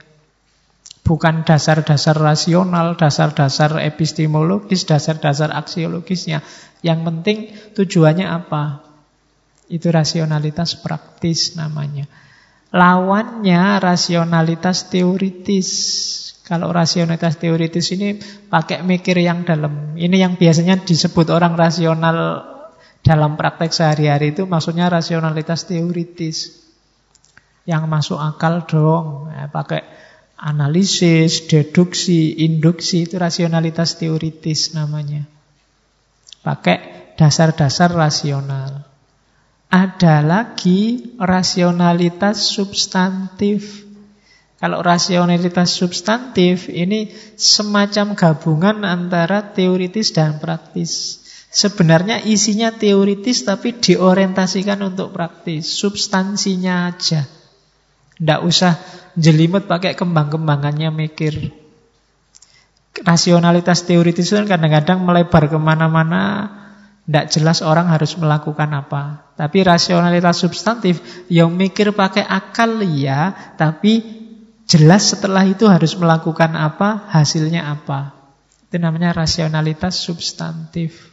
Bukan dasar-dasar rasional, dasar-dasar epistemologis, dasar-dasar aksiologisnya. Yang penting tujuannya apa? Itu rasionalitas praktis namanya. Lawannya rasionalitas teoritis. Kalau rasionalitas teoritis ini pakai mikir yang dalam. Ini yang biasanya disebut orang rasional dalam praktek sehari-hari itu maksudnya rasionalitas teoritis. Yang masuk akal dong. Ya, pakai analisis, deduksi, induksi itu rasionalitas teoritis namanya. Pakai dasar-dasar rasional. Ada lagi rasionalitas substantif. Kalau rasionalitas substantif ini semacam gabungan antara teoritis dan praktis. Sebenarnya isinya teoritis tapi diorientasikan untuk praktis. Substansinya aja. Tidak usah jelimet pakai kembang-kembangannya mikir. Rasionalitas teoritis itu kadang-kadang melebar ke mana-mana tidak jelas orang harus melakukan apa. Tapi rasionalitas substantif yang mikir pakai akal ya, tapi jelas setelah itu harus melakukan apa, hasilnya apa. Itu namanya rasionalitas substantif.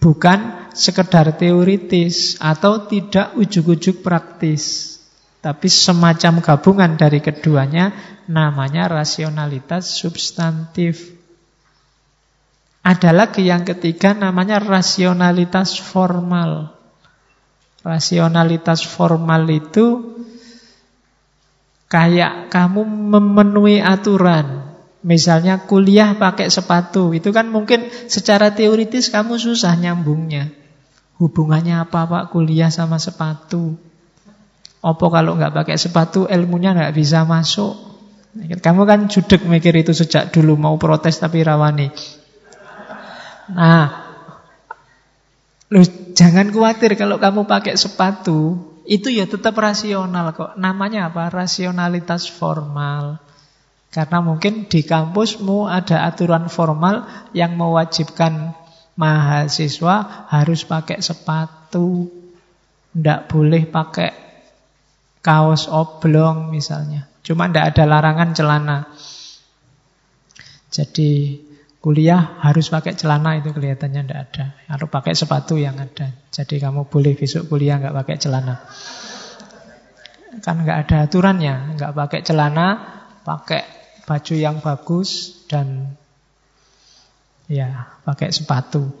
Bukan sekedar teoritis atau tidak ujuk-ujuk praktis. Tapi semacam gabungan dari keduanya namanya rasionalitas substantif. Ada lagi yang ketiga namanya rasionalitas formal. Rasionalitas formal itu kayak kamu memenuhi aturan. Misalnya kuliah pakai sepatu, itu kan mungkin secara teoritis kamu susah nyambungnya. Hubungannya apa Pak kuliah sama sepatu? Apa kalau nggak pakai sepatu ilmunya nggak bisa masuk? Kamu kan judek mikir itu sejak dulu mau protes tapi rawani. Nah, lu jangan khawatir kalau kamu pakai sepatu, itu ya tetap rasional kok. Namanya apa? Rasionalitas formal. Karena mungkin di kampusmu ada aturan formal yang mewajibkan mahasiswa harus pakai sepatu. Tidak boleh pakai kaos oblong misalnya. Cuma tidak ada larangan celana. Jadi Kuliah harus pakai celana itu kelihatannya tidak ada. Harus pakai sepatu yang ada. Jadi kamu boleh besok kuliah nggak pakai celana. kan nggak ada aturannya, nggak pakai celana, pakai baju yang bagus dan ya pakai sepatu.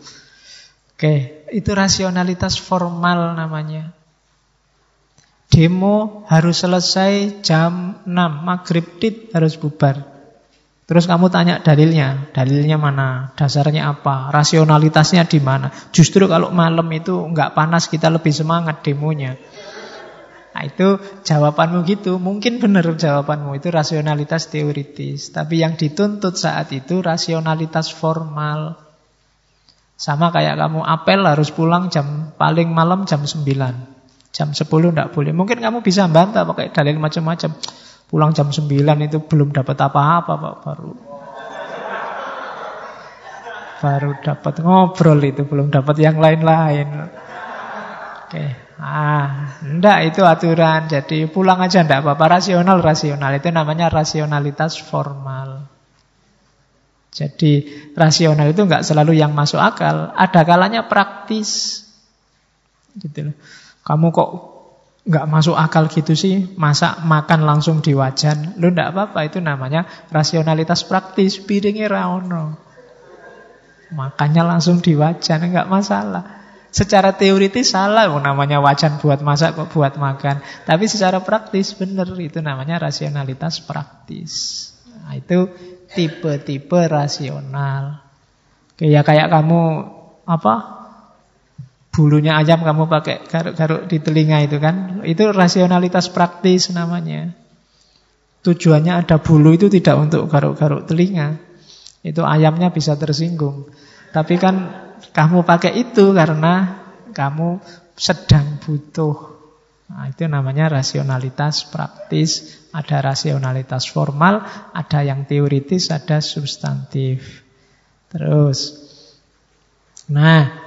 Oke, itu rasionalitas formal namanya. Demo harus selesai jam 6, maghrib tit harus bubar. Terus kamu tanya dalilnya, dalilnya mana, dasarnya apa, rasionalitasnya di mana. Justru kalau malam itu nggak panas kita lebih semangat demonya. Nah itu jawabanmu gitu, mungkin benar jawabanmu itu rasionalitas teoritis. Tapi yang dituntut saat itu rasionalitas formal. Sama kayak kamu apel harus pulang jam paling malam jam 9. Jam 10 tidak boleh. Mungkin kamu bisa bantah pakai dalil macam-macam. Pulang jam 9 itu belum dapat apa-apa Pak baru. Baru dapat ngobrol itu, belum dapat yang lain-lain. Oke. Ah, enggak itu aturan. Jadi pulang aja enggak apa-apa. Rasional, rasional. Itu namanya rasionalitas formal. Jadi rasional itu nggak selalu yang masuk akal. Ada kalanya praktis. Gitu loh. Kamu kok nggak masuk akal gitu sih, masa makan langsung di wajan? Lu nggak apa-apa, itu namanya rasionalitas praktis. Piringnya raono. Makannya langsung di wajan, nggak masalah. Secara teoritis salah, oh, namanya wajan buat masak kok buat makan. Tapi secara praktis benar, itu namanya rasionalitas praktis. Nah, itu tipe-tipe rasional. Kayak kayak kamu apa? Bulunya ayam kamu pakai garuk-garuk di telinga itu kan. Itu rasionalitas praktis namanya. Tujuannya ada bulu itu tidak untuk garuk-garuk telinga. Itu ayamnya bisa tersinggung. Tapi kan kamu pakai itu karena kamu sedang butuh. Nah, itu namanya rasionalitas praktis ada rasionalitas formal, ada yang teoritis, ada substantif. Terus, nah,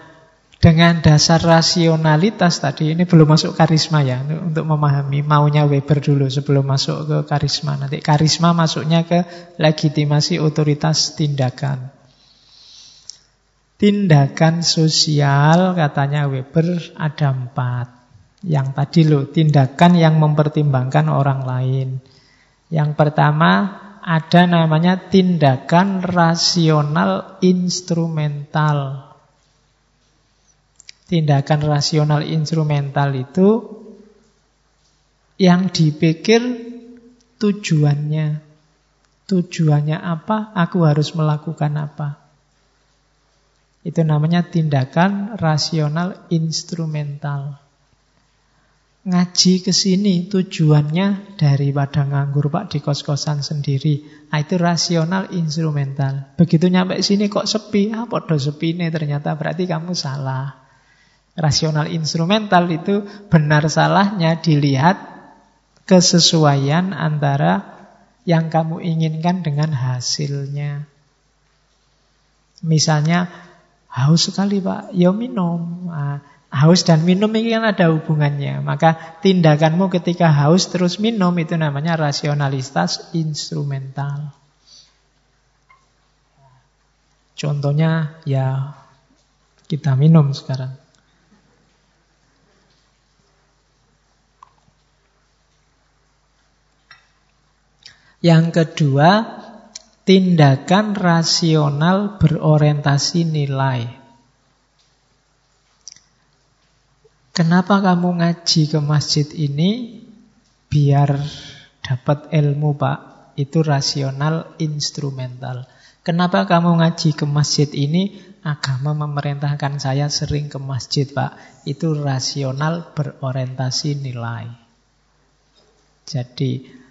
dengan dasar rasionalitas tadi, ini belum masuk karisma ya, untuk memahami maunya Weber dulu sebelum masuk ke karisma. Nanti karisma masuknya ke legitimasi otoritas tindakan. Tindakan sosial katanya Weber ada empat. Yang tadi loh, tindakan yang mempertimbangkan orang lain. Yang pertama ada namanya tindakan rasional instrumental. Tindakan rasional instrumental itu yang dipikir tujuannya. Tujuannya apa? Aku harus melakukan apa? Itu namanya tindakan rasional instrumental ngaji ke sini tujuannya daripada nganggur Pak di kos-kosan sendiri. Nah, itu rasional instrumental. Begitu nyampe sini kok sepi, ah podo sepi nih ternyata berarti kamu salah. Rasional instrumental itu benar salahnya dilihat kesesuaian antara yang kamu inginkan dengan hasilnya. Misalnya haus sekali Pak, ya minum. Nah, Haus dan minum ini kan ada hubungannya. Maka tindakanmu ketika haus terus minum itu namanya rasionalitas instrumental. Contohnya ya kita minum sekarang. Yang kedua, tindakan rasional berorientasi nilai. Kenapa kamu ngaji ke masjid ini? Biar dapat ilmu pak Itu rasional instrumental Kenapa kamu ngaji ke masjid ini? Agama memerintahkan saya sering ke masjid pak Itu rasional berorientasi nilai Jadi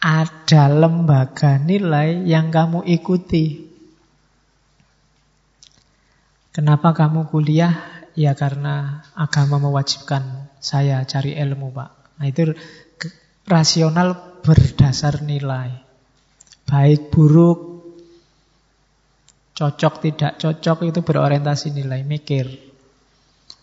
ada lembaga nilai yang kamu ikuti Kenapa kamu kuliah? Ya karena agama mewajibkan saya cari ilmu Pak. Nah itu rasional berdasar nilai. Baik buruk, cocok tidak cocok itu berorientasi nilai mikir.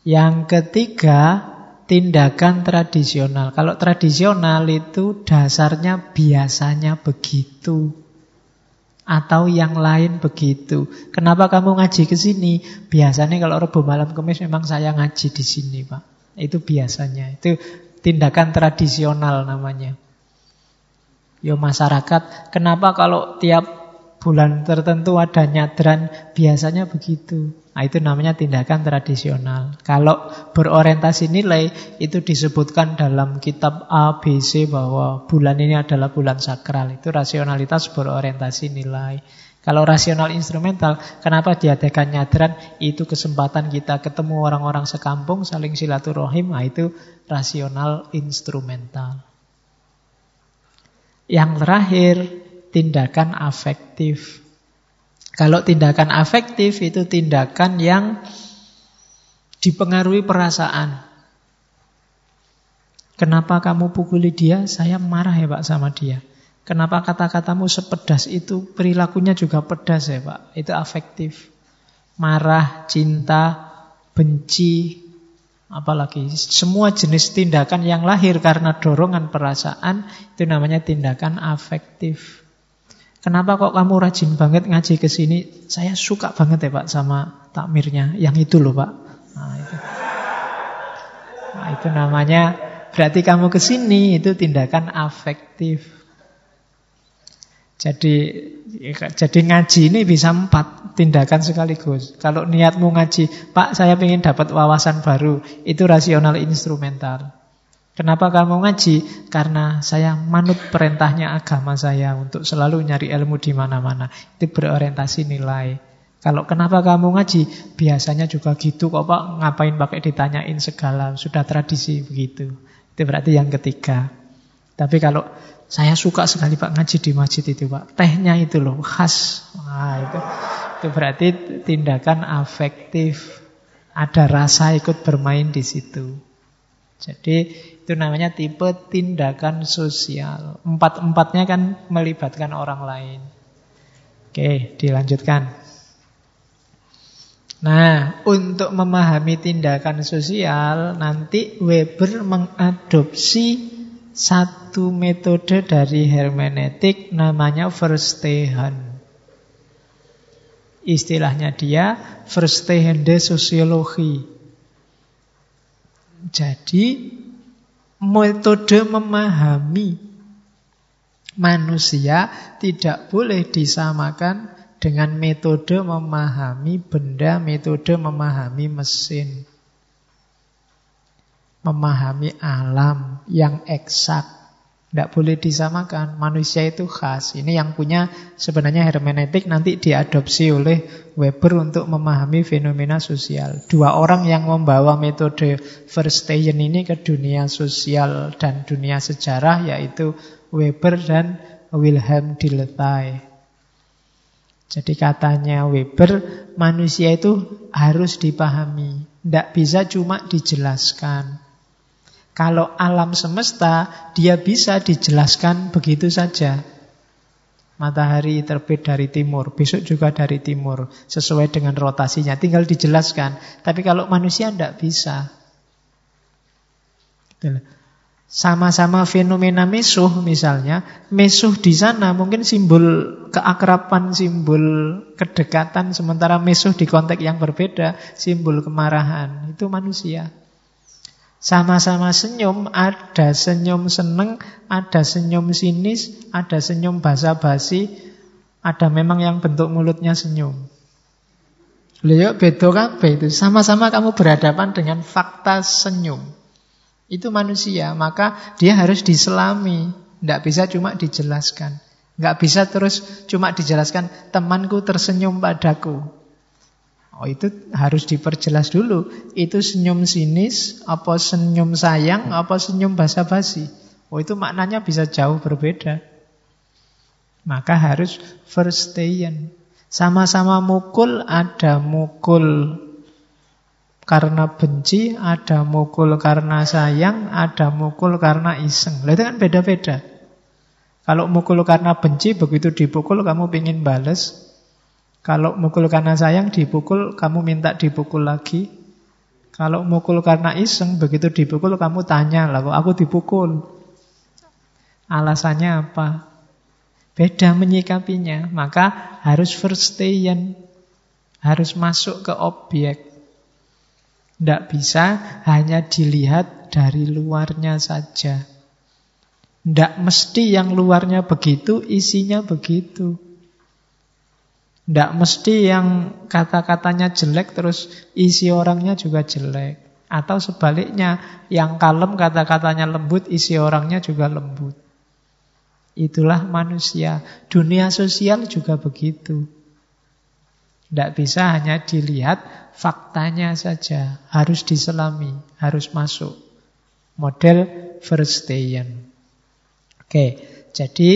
Yang ketiga, tindakan tradisional. Kalau tradisional itu dasarnya biasanya begitu atau yang lain begitu. Kenapa kamu ngaji ke sini? Biasanya kalau Rabu malam Kamis memang saya ngaji di sini, Pak. Itu biasanya. Itu tindakan tradisional namanya. Yo masyarakat, kenapa kalau tiap bulan tertentu ada nyadran, biasanya begitu. Nah, itu namanya tindakan tradisional. Kalau berorientasi nilai, itu disebutkan dalam kitab ABC bahwa bulan ini adalah bulan sakral. Itu rasionalitas berorientasi nilai. Kalau rasional instrumental, kenapa diadakan nyadran? Itu kesempatan kita ketemu orang-orang sekampung, saling silaturahim. Nah, itu rasional instrumental. Yang terakhir, tindakan afektif. Kalau tindakan afektif itu tindakan yang dipengaruhi perasaan. Kenapa kamu pukuli dia? Saya marah ya Pak sama dia. Kenapa kata-katamu sepedas itu? Perilakunya juga pedas ya Pak. Itu afektif. Marah, cinta, benci, Apalagi semua jenis tindakan yang lahir karena dorongan perasaan itu namanya tindakan afektif. Kenapa kok kamu rajin banget ngaji ke sini? Saya suka banget ya Pak sama takmirnya. Yang itu loh Pak. Nah itu, nah, itu namanya berarti kamu ke sini itu tindakan afektif. Jadi jadi ngaji ini bisa empat tindakan sekaligus. Kalau niatmu ngaji, Pak saya ingin dapat wawasan baru, itu rasional instrumental. Kenapa kamu ngaji? Karena saya manut perintahnya agama saya untuk selalu nyari ilmu di mana-mana. Itu berorientasi nilai. Kalau kenapa kamu ngaji? Biasanya juga gitu kok Pak, ngapain pakai ditanyain segala, sudah tradisi begitu. Itu berarti yang ketiga. Tapi kalau saya suka sekali Pak ngaji di masjid itu Pak. Tehnya itu loh khas. Wah, itu itu berarti tindakan afektif. Ada rasa ikut bermain di situ. Jadi itu namanya tipe tindakan sosial. Empat-empatnya kan melibatkan orang lain. Oke, dilanjutkan. Nah, untuk memahami tindakan sosial, nanti Weber mengadopsi satu metode dari hermeneutik namanya verstehen. Istilahnya dia verstehende sosiologi. Jadi metode memahami manusia tidak boleh disamakan dengan metode memahami benda, metode memahami mesin memahami alam yang eksak. Tidak boleh disamakan. Manusia itu khas. Ini yang punya sebenarnya hermeneutik nanti diadopsi oleh Weber untuk memahami fenomena sosial. Dua orang yang membawa metode Verstehen ini ke dunia sosial dan dunia sejarah yaitu Weber dan Wilhelm Dilthey. Jadi katanya Weber, manusia itu harus dipahami. Tidak bisa cuma dijelaskan. Kalau alam semesta, dia bisa dijelaskan begitu saja. Matahari terbit dari timur, besok juga dari timur, sesuai dengan rotasinya, tinggal dijelaskan. Tapi kalau manusia tidak bisa. Gitu Sama-sama fenomena mesuh misalnya, mesuh di sana mungkin simbol keakraban, simbol kedekatan, sementara mesuh di konteks yang berbeda, simbol kemarahan. Itu manusia. Sama-sama senyum, ada senyum seneng, ada senyum sinis, ada senyum basa-basi, ada memang yang bentuk mulutnya senyum. Lihat beda kabeh itu. Sama-sama kamu berhadapan dengan fakta senyum. Itu manusia, maka dia harus diselami. Tidak bisa cuma dijelaskan. Nggak bisa terus cuma dijelaskan, temanku tersenyum padaku. Oh itu harus diperjelas dulu. Itu senyum sinis, apa senyum sayang, apa senyum basa-basi. Oh itu maknanya bisa jauh berbeda. Maka harus first. Sama-sama mukul, ada mukul karena benci, ada mukul karena sayang, ada mukul karena iseng. Itu kan beda-beda. Kalau mukul karena benci, begitu dipukul kamu ingin bales, kalau mukul karena sayang dipukul, kamu minta dipukul lagi. Kalau mukul karena iseng, begitu dipukul kamu tanya, lah aku dipukul? Alasannya apa? Beda menyikapinya, maka harus first verstehen. Harus masuk ke objek. Tidak bisa hanya dilihat dari luarnya saja. Tidak mesti yang luarnya begitu, isinya begitu. Tidak mesti yang kata-katanya jelek terus isi orangnya juga jelek. Atau sebaliknya, yang kalem kata-katanya lembut, isi orangnya juga lembut. Itulah manusia. Dunia sosial juga begitu. Tidak bisa hanya dilihat faktanya saja. Harus diselami, harus masuk. Model dayan. Oke, jadi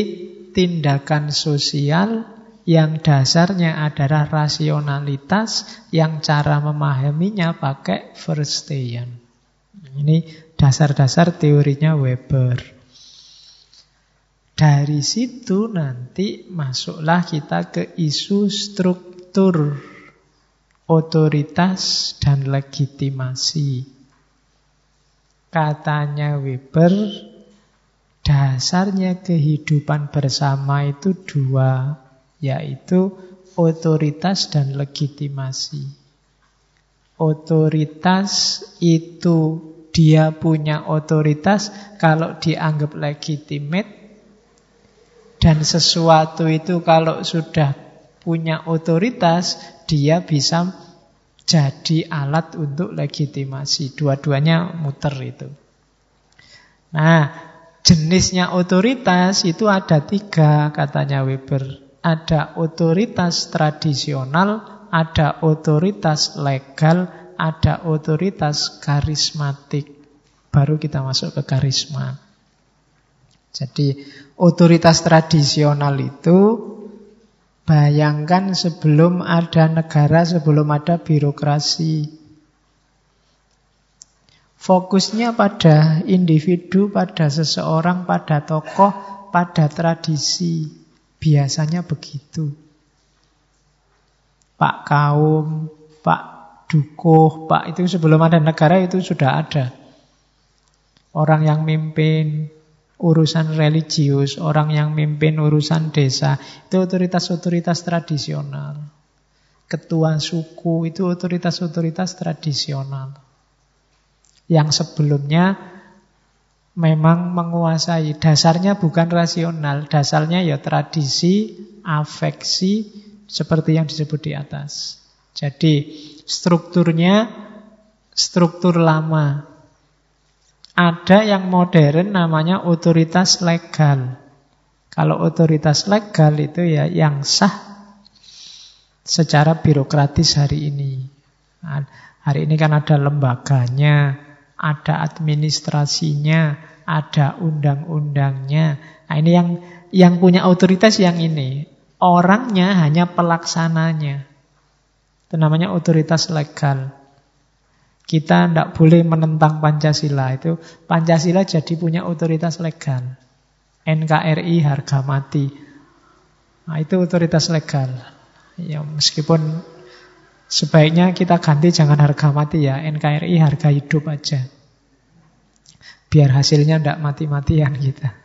tindakan sosial yang dasarnya adalah rasionalitas, yang cara memahaminya pakai Verstehen. Ini dasar-dasar teorinya Weber. Dari situ nanti masuklah kita ke isu struktur otoritas dan legitimasi. Katanya Weber, Dasarnya kehidupan bersama itu dua, yaitu otoritas dan legitimasi. Otoritas itu dia punya otoritas kalau dianggap legitimate dan sesuatu itu kalau sudah punya otoritas dia bisa jadi alat untuk legitimasi. Dua-duanya muter itu. Nah, Jenisnya otoritas itu ada tiga katanya Weber. Ada otoritas tradisional, ada otoritas legal, ada otoritas karismatik. Baru kita masuk ke karisma. Jadi otoritas tradisional itu bayangkan sebelum ada negara, sebelum ada birokrasi. Fokusnya pada individu, pada seseorang, pada tokoh, pada tradisi. Biasanya begitu. Pak kaum, Pak dukuh, Pak itu sebelum ada negara itu sudah ada. Orang yang mimpin urusan religius, orang yang mimpin urusan desa, itu otoritas-otoritas tradisional. Ketua suku itu otoritas-otoritas tradisional yang sebelumnya memang menguasai. Dasarnya bukan rasional, dasarnya ya tradisi, afeksi, seperti yang disebut di atas. Jadi strukturnya struktur lama. Ada yang modern namanya otoritas legal. Kalau otoritas legal itu ya yang sah secara birokratis hari ini. Hari ini kan ada lembaganya, ada administrasinya, ada undang-undangnya. Nah, ini yang yang punya otoritas yang ini. Orangnya hanya pelaksananya. Itu namanya otoritas legal. Kita tidak boleh menentang Pancasila. Itu Pancasila jadi punya otoritas legal. NKRI harga mati. Nah, itu otoritas legal. Ya, meskipun Sebaiknya kita ganti jangan harga mati ya, NKRI harga hidup aja. Biar hasilnya tidak mati-matian kita.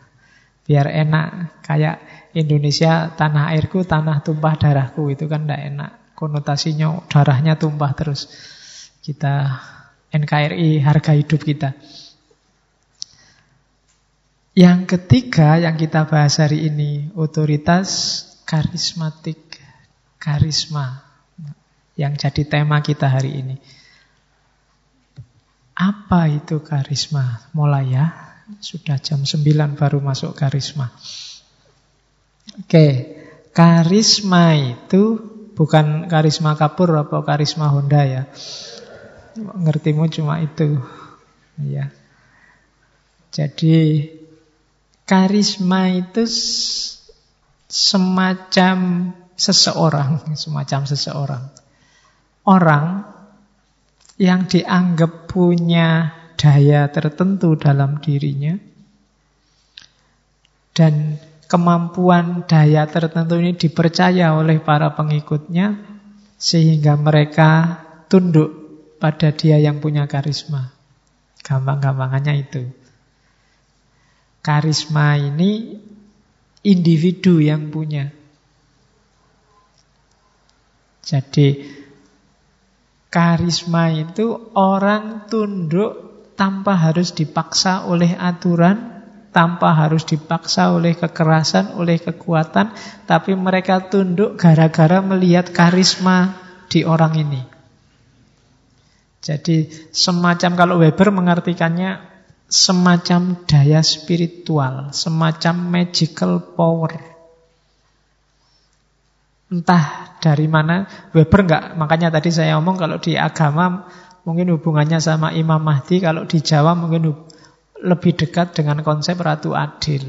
Biar enak, kayak Indonesia tanah airku, tanah tumpah darahku, itu kan tidak enak. Konotasinya darahnya tumpah terus. Kita NKRI harga hidup kita. Yang ketiga yang kita bahas hari ini, otoritas karismatik. Karisma yang jadi tema kita hari ini. Apa itu karisma? Mulai ya, sudah jam 9 baru masuk karisma. Oke, karisma itu bukan karisma kapur atau karisma Honda ya. Ngertimu cuma itu. Ya. Jadi karisma itu semacam seseorang, semacam seseorang orang yang dianggap punya daya tertentu dalam dirinya dan kemampuan daya tertentu ini dipercaya oleh para pengikutnya sehingga mereka tunduk pada dia yang punya karisma. Gampang-gampangannya itu. Karisma ini individu yang punya. Jadi Karisma itu orang tunduk tanpa harus dipaksa oleh aturan, tanpa harus dipaksa oleh kekerasan, oleh kekuatan, tapi mereka tunduk gara-gara melihat karisma di orang ini. Jadi semacam kalau Weber mengartikannya semacam daya spiritual, semacam magical power. Entah dari mana Weber enggak, makanya tadi saya omong kalau di agama mungkin hubungannya sama Imam Mahdi, kalau di Jawa mungkin lebih dekat dengan konsep Ratu Adil.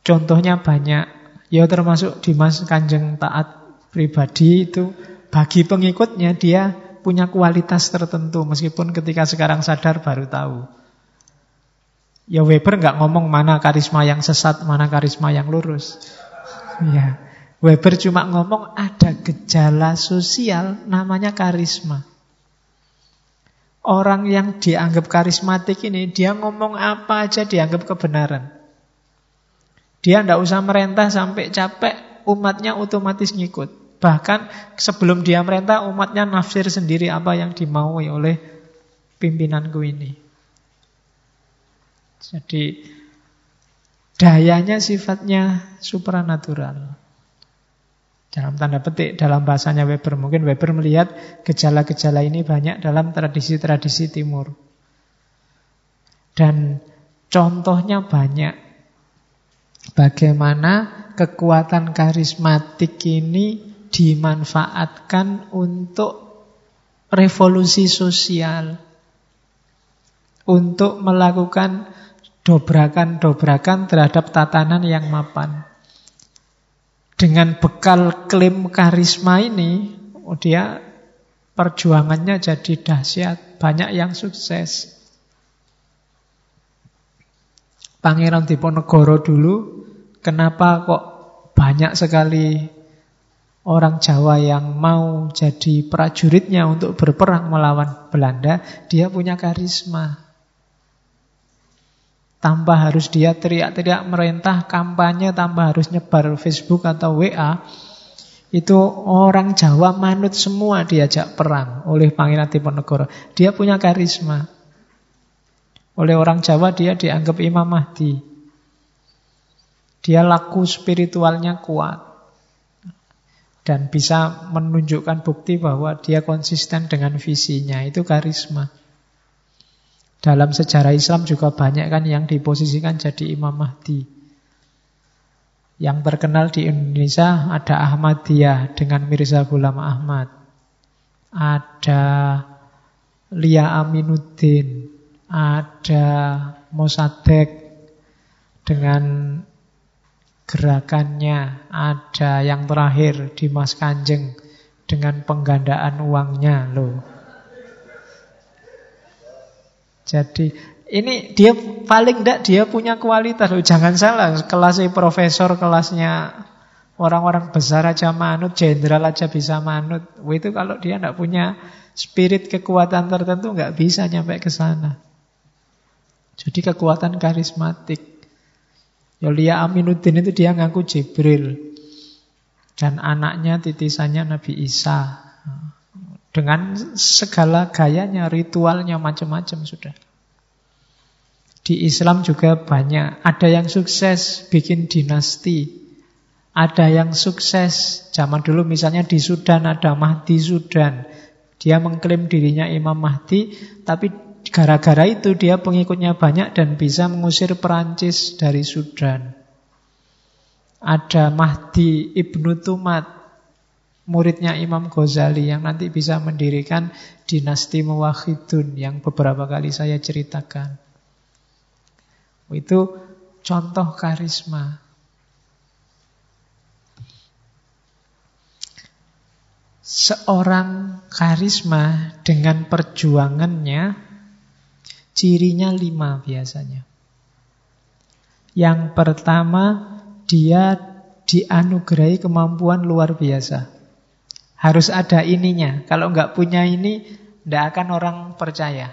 Contohnya banyak, ya termasuk Dimas Kanjeng Taat pribadi itu bagi pengikutnya dia punya kualitas tertentu meskipun ketika sekarang sadar baru tahu. Ya Weber nggak ngomong mana karisma yang sesat, mana karisma yang lurus. Ya. Weber cuma ngomong ada gejala sosial namanya karisma. Orang yang dianggap karismatik ini, dia ngomong apa aja dianggap kebenaran. Dia tidak usah merentah sampai capek, umatnya otomatis ngikut. Bahkan sebelum dia merentah, umatnya nafsir sendiri apa yang dimaui oleh pimpinanku ini. Jadi Dayanya sifatnya supranatural. Dalam tanda petik, dalam bahasanya Weber. Mungkin Weber melihat gejala-gejala ini banyak dalam tradisi-tradisi timur. Dan contohnya banyak. Bagaimana kekuatan karismatik ini dimanfaatkan untuk revolusi sosial. Untuk melakukan dobrakan-dobrakan terhadap tatanan yang mapan. Dengan bekal klaim karisma ini, oh dia perjuangannya jadi dahsyat, banyak yang sukses. Pangeran Diponegoro dulu, kenapa kok banyak sekali orang Jawa yang mau jadi prajuritnya untuk berperang melawan Belanda, dia punya karisma. Tanpa harus dia teriak-teriak merintah kampanye, tanpa harus nyebar Facebook atau WA. Itu orang Jawa manut semua diajak perang oleh Pangeran Diponegoro. Dia punya karisma. Oleh orang Jawa dia dianggap Imam Mahdi. Dia laku spiritualnya kuat. Dan bisa menunjukkan bukti bahwa dia konsisten dengan visinya. Itu karisma. Dalam sejarah Islam juga banyak kan yang diposisikan jadi Imam Mahdi. Yang terkenal di Indonesia ada Ahmadiyah dengan Mirza Ghulam Ahmad. Ada Lia Aminuddin. Ada Mosadek dengan gerakannya. Ada yang terakhir Dimas Kanjeng dengan penggandaan uangnya loh. Jadi ini dia paling tidak dia punya kualitas loh. Jangan salah, kelasnya profesor, kelasnya orang-orang besar aja manut, jenderal aja bisa manut. Itu kalau dia tidak punya spirit kekuatan tertentu nggak bisa nyampe ke sana. Jadi kekuatan karismatik. Yolia Aminuddin itu dia ngaku Jibril. Dan anaknya titisannya Nabi Isa. Dengan segala gayanya, ritualnya macam-macam sudah. Di Islam juga banyak. Ada yang sukses bikin dinasti. Ada yang sukses. Zaman dulu misalnya di Sudan ada Mahdi Sudan. Dia mengklaim dirinya Imam Mahdi, tapi gara-gara itu dia pengikutnya banyak dan bisa mengusir Perancis dari Sudan. Ada Mahdi Ibnu Tumat, muridnya Imam Ghazali yang nanti bisa mendirikan dinasti Muwahhidun yang beberapa kali saya ceritakan. Itu contoh karisma. Seorang karisma dengan perjuangannya cirinya lima biasanya. Yang pertama, dia dianugerahi kemampuan luar biasa. Harus ada ininya. Kalau nggak punya ini, tidak akan orang percaya.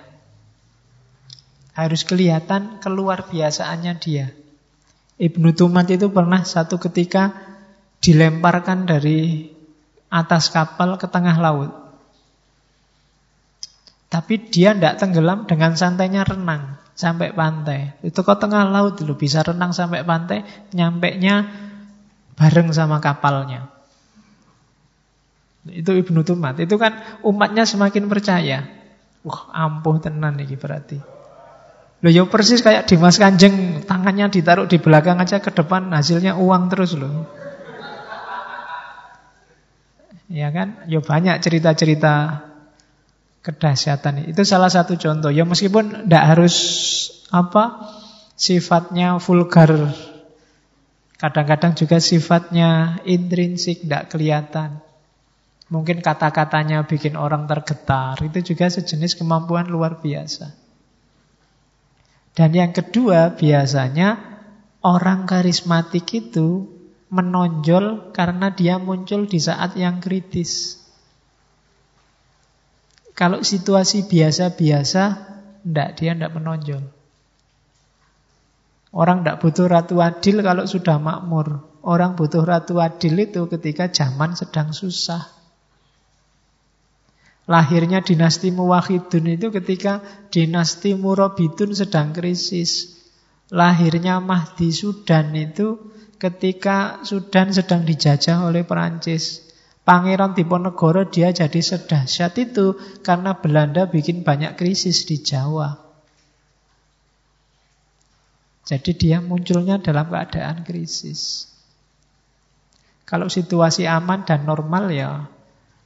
Harus kelihatan keluar biasaannya dia. Ibnu Tumat itu pernah satu ketika dilemparkan dari atas kapal ke tengah laut. Tapi dia tidak tenggelam dengan santainya renang sampai pantai. Itu kok tengah laut dulu bisa renang sampai pantai, nyampe nya bareng sama kapalnya. Itu Ibnu Tumat. Itu kan umatnya semakin percaya. Wah, ampuh tenan nih berarti. Loh ya persis kayak Dimas Kanjeng, tangannya ditaruh di belakang aja ke depan, hasilnya uang terus loh. Ya kan? Ya banyak cerita-cerita kedahsyatan. Itu salah satu contoh. Ya meskipun tidak harus apa sifatnya vulgar. Kadang-kadang juga sifatnya intrinsik, tidak kelihatan. Mungkin kata-katanya bikin orang tergetar. Itu juga sejenis kemampuan luar biasa. Dan yang kedua, biasanya orang karismatik itu menonjol karena dia muncul di saat yang kritis. Kalau situasi biasa-biasa, ndak dia ndak menonjol. Orang ndak butuh ratu adil kalau sudah makmur. Orang butuh ratu adil itu ketika zaman sedang susah. Lahirnya dinasti Muwahidun itu ketika dinasti Murabidun sedang krisis. Lahirnya Mahdi Sudan itu ketika Sudan sedang dijajah oleh Perancis. Pangeran Diponegoro dia jadi sedahsyat itu karena Belanda bikin banyak krisis di Jawa. Jadi dia munculnya dalam keadaan krisis. Kalau situasi aman dan normal ya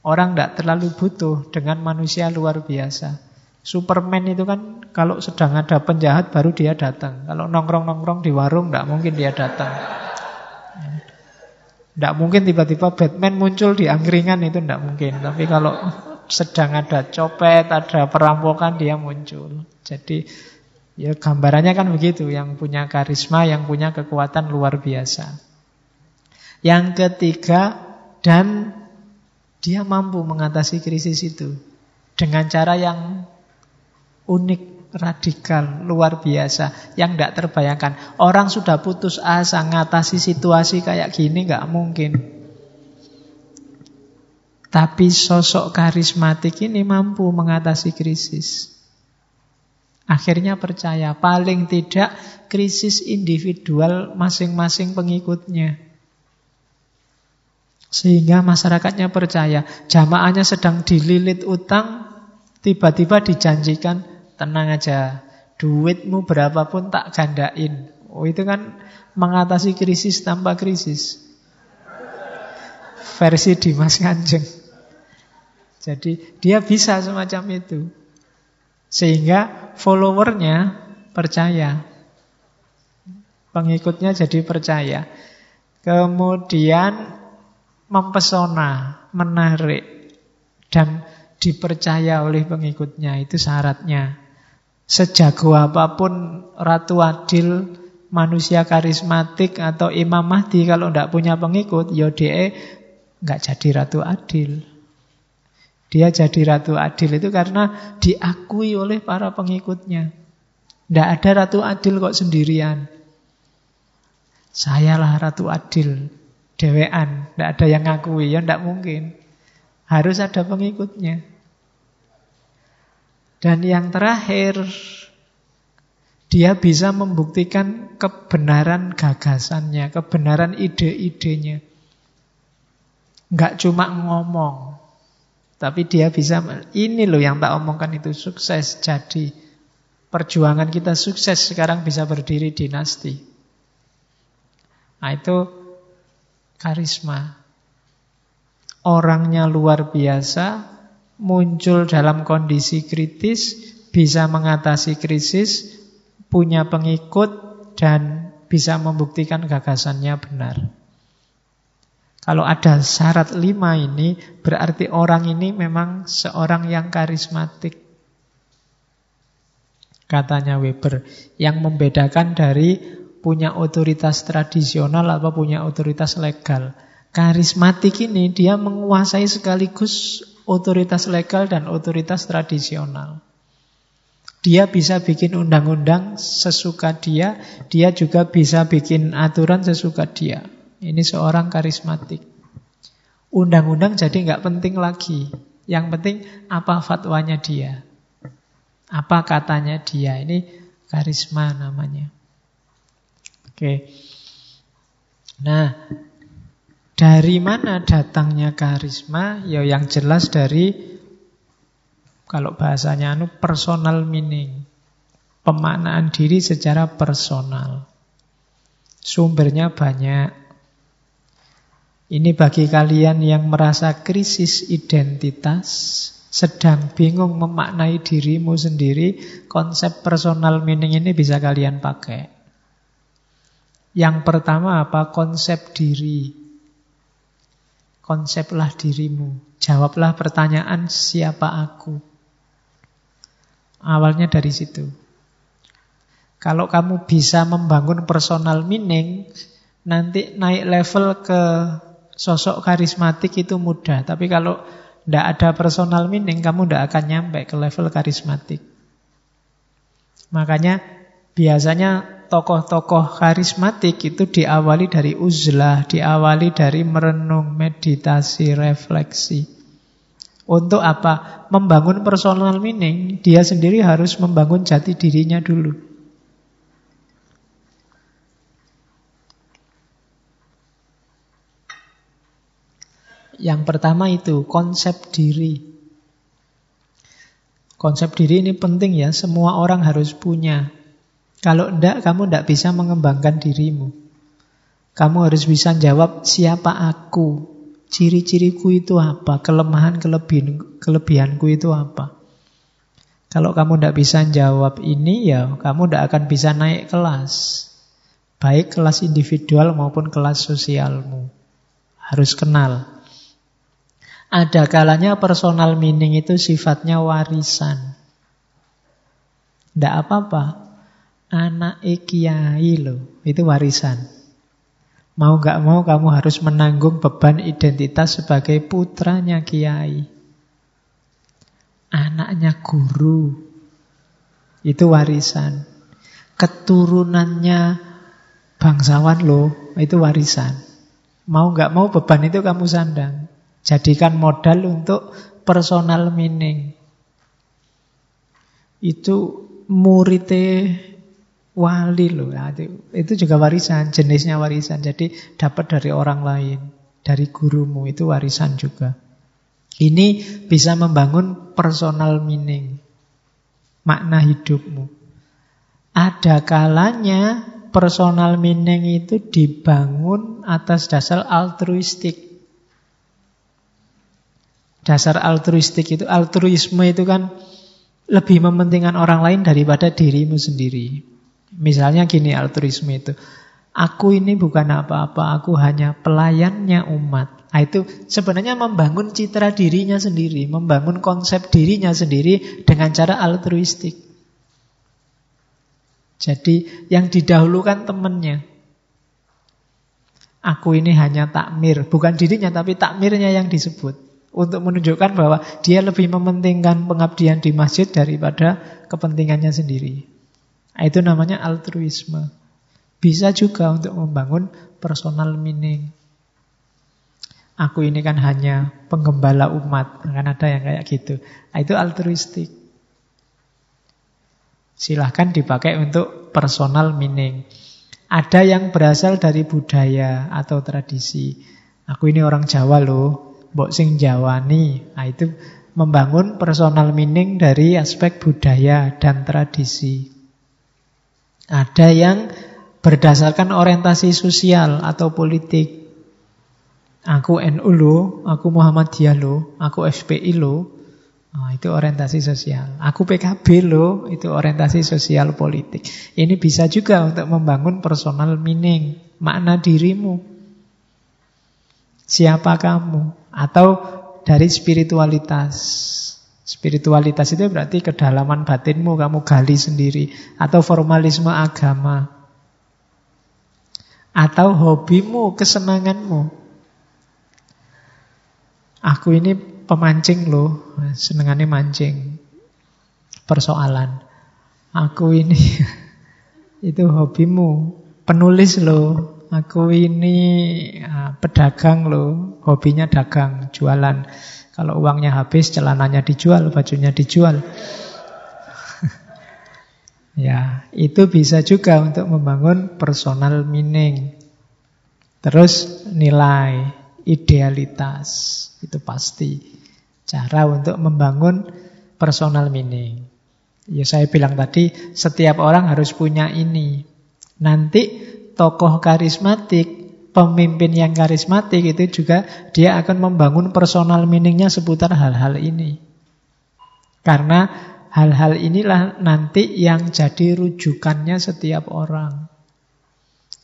orang tidak terlalu butuh dengan manusia luar biasa. Superman itu kan kalau sedang ada penjahat baru dia datang. Kalau nongkrong-nongkrong di warung tidak mungkin dia datang. Tidak mungkin tiba-tiba Batman muncul di angkringan itu tidak mungkin. Tapi kalau sedang ada copet, ada perampokan, dia muncul. Jadi ya gambarannya kan begitu. Yang punya karisma, yang punya kekuatan luar biasa. Yang ketiga, dan dia mampu mengatasi krisis itu. Dengan cara yang unik, radikal, luar biasa, yang tidak terbayangkan. Orang sudah putus asa ngatasi situasi kayak gini nggak mungkin. Tapi sosok karismatik ini mampu mengatasi krisis. Akhirnya percaya, paling tidak krisis individual masing-masing pengikutnya. Sehingga masyarakatnya percaya, jamaahnya sedang dililit utang, tiba-tiba dijanjikan Tenang aja, duitmu berapapun tak gandain. Oh itu kan mengatasi krisis tanpa krisis. Versi Dimas Kanjeng. Jadi dia bisa semacam itu. Sehingga followernya percaya. Pengikutnya jadi percaya. Kemudian mempesona, menarik. Dan dipercaya oleh pengikutnya. Itu syaratnya. Sejago apa pun Ratu Adil, manusia karismatik atau Imam Mahdi kalau tidak punya pengikut, ya dia nggak jadi Ratu Adil. Dia jadi Ratu Adil itu karena diakui oleh para pengikutnya. Tidak ada Ratu Adil kok sendirian. Sayalah Ratu Adil, dewean. Tidak ada yang ngakui, ya tidak mungkin. Harus ada pengikutnya. Dan yang terakhir, dia bisa membuktikan kebenaran gagasannya, kebenaran ide-idenya. Enggak cuma ngomong, tapi dia bisa, ini loh yang tak omongkan itu sukses jadi. Perjuangan kita sukses sekarang bisa berdiri dinasti. Nah itu karisma. Orangnya luar biasa, muncul dalam kondisi kritis, bisa mengatasi krisis, punya pengikut, dan bisa membuktikan gagasannya benar. Kalau ada syarat lima ini, berarti orang ini memang seorang yang karismatik. Katanya Weber, yang membedakan dari punya otoritas tradisional atau punya otoritas legal. Karismatik ini dia menguasai sekaligus otoritas legal dan otoritas tradisional. Dia bisa bikin undang-undang sesuka dia, dia juga bisa bikin aturan sesuka dia. Ini seorang karismatik. Undang-undang jadi nggak penting lagi. Yang penting apa fatwanya dia. Apa katanya dia? Ini karisma namanya. Oke. Nah, dari mana datangnya karisma? Ya yang jelas dari kalau bahasanya anu personal meaning. Pemaknaan diri secara personal. Sumbernya banyak. Ini bagi kalian yang merasa krisis identitas, sedang bingung memaknai dirimu sendiri, konsep personal meaning ini bisa kalian pakai. Yang pertama apa? Konsep diri. Konseplah dirimu. Jawablah pertanyaan siapa aku. Awalnya dari situ. Kalau kamu bisa membangun personal meaning, nanti naik level ke sosok karismatik itu mudah. Tapi kalau tidak ada personal meaning, kamu tidak akan nyampe ke level karismatik. Makanya biasanya tokoh-tokoh karismatik itu diawali dari uzlah, diawali dari merenung, meditasi, refleksi. Untuk apa? Membangun personal meaning, dia sendiri harus membangun jati dirinya dulu. Yang pertama itu konsep diri. Konsep diri ini penting ya, semua orang harus punya. Kalau enggak, kamu enggak bisa mengembangkan dirimu. Kamu harus bisa jawab siapa aku, ciri-ciriku itu apa, kelemahan kelebihan kelebihanku itu apa. Kalau kamu tidak bisa jawab ini, ya kamu tidak akan bisa naik kelas. Baik kelas individual maupun kelas sosialmu. Harus kenal. Ada kalanya personal meaning itu sifatnya warisan. Tidak apa-apa. Anak kiai loh, itu warisan. Mau gak mau kamu harus menanggung beban identitas sebagai putranya kiai. Anaknya guru, itu warisan. Keturunannya bangsawan loh, itu warisan. Mau gak mau beban itu kamu sandang. Jadikan modal untuk personal meaning. Itu murite wali loh. Ya, itu juga warisan, jenisnya warisan. Jadi dapat dari orang lain, dari gurumu itu warisan juga. Ini bisa membangun personal meaning, makna hidupmu. Ada kalanya personal meaning itu dibangun atas dasar altruistik. Dasar altruistik itu, altruisme itu kan lebih mementingkan orang lain daripada dirimu sendiri. Misalnya gini altruisme itu, aku ini bukan apa-apa, aku hanya pelayannya umat. Nah, itu sebenarnya membangun citra dirinya sendiri, membangun konsep dirinya sendiri dengan cara altruistik. Jadi yang didahulukan temannya. Aku ini hanya takmir, bukan dirinya tapi takmirnya yang disebut untuk menunjukkan bahwa dia lebih mementingkan pengabdian di masjid daripada kepentingannya sendiri. Nah, itu namanya altruisme. Bisa juga untuk membangun personal meaning. Aku ini kan hanya penggembala umat, kan ada yang kayak gitu. Nah, itu altruistik. Silahkan dipakai untuk personal meaning. Ada yang berasal dari budaya atau tradisi. Aku ini orang Jawa loh, mbok sing jawani. Nah, itu membangun personal meaning dari aspek budaya dan tradisi. Ada yang berdasarkan orientasi sosial atau politik. Aku NU lo, aku Muhammadiyah lo, aku FPI lo. Nah, itu orientasi sosial. Aku PKB lo, itu orientasi sosial politik. Ini bisa juga untuk membangun personal meaning, makna dirimu. Siapa kamu? Atau dari spiritualitas. Spiritualitas itu berarti kedalaman batinmu kamu gali sendiri. Atau formalisme agama. Atau hobimu, kesenanganmu. Aku ini pemancing loh, senengannya mancing. Persoalan. Aku ini (laughs) itu hobimu, penulis loh. Aku ini uh, pedagang loh, hobinya dagang, jualan. Kalau uangnya habis, celananya dijual, bajunya dijual. (laughs) Ya, itu bisa juga untuk membangun personal meaning. Terus nilai, idealitas, itu pasti cara untuk membangun personal meaning. Ya saya bilang tadi, setiap orang harus punya ini. Nanti tokoh karismatik, pemimpin yang karismatik itu juga dia akan membangun personal meaningnya seputar hal-hal ini. Karena hal-hal inilah nanti yang jadi rujukannya setiap orang.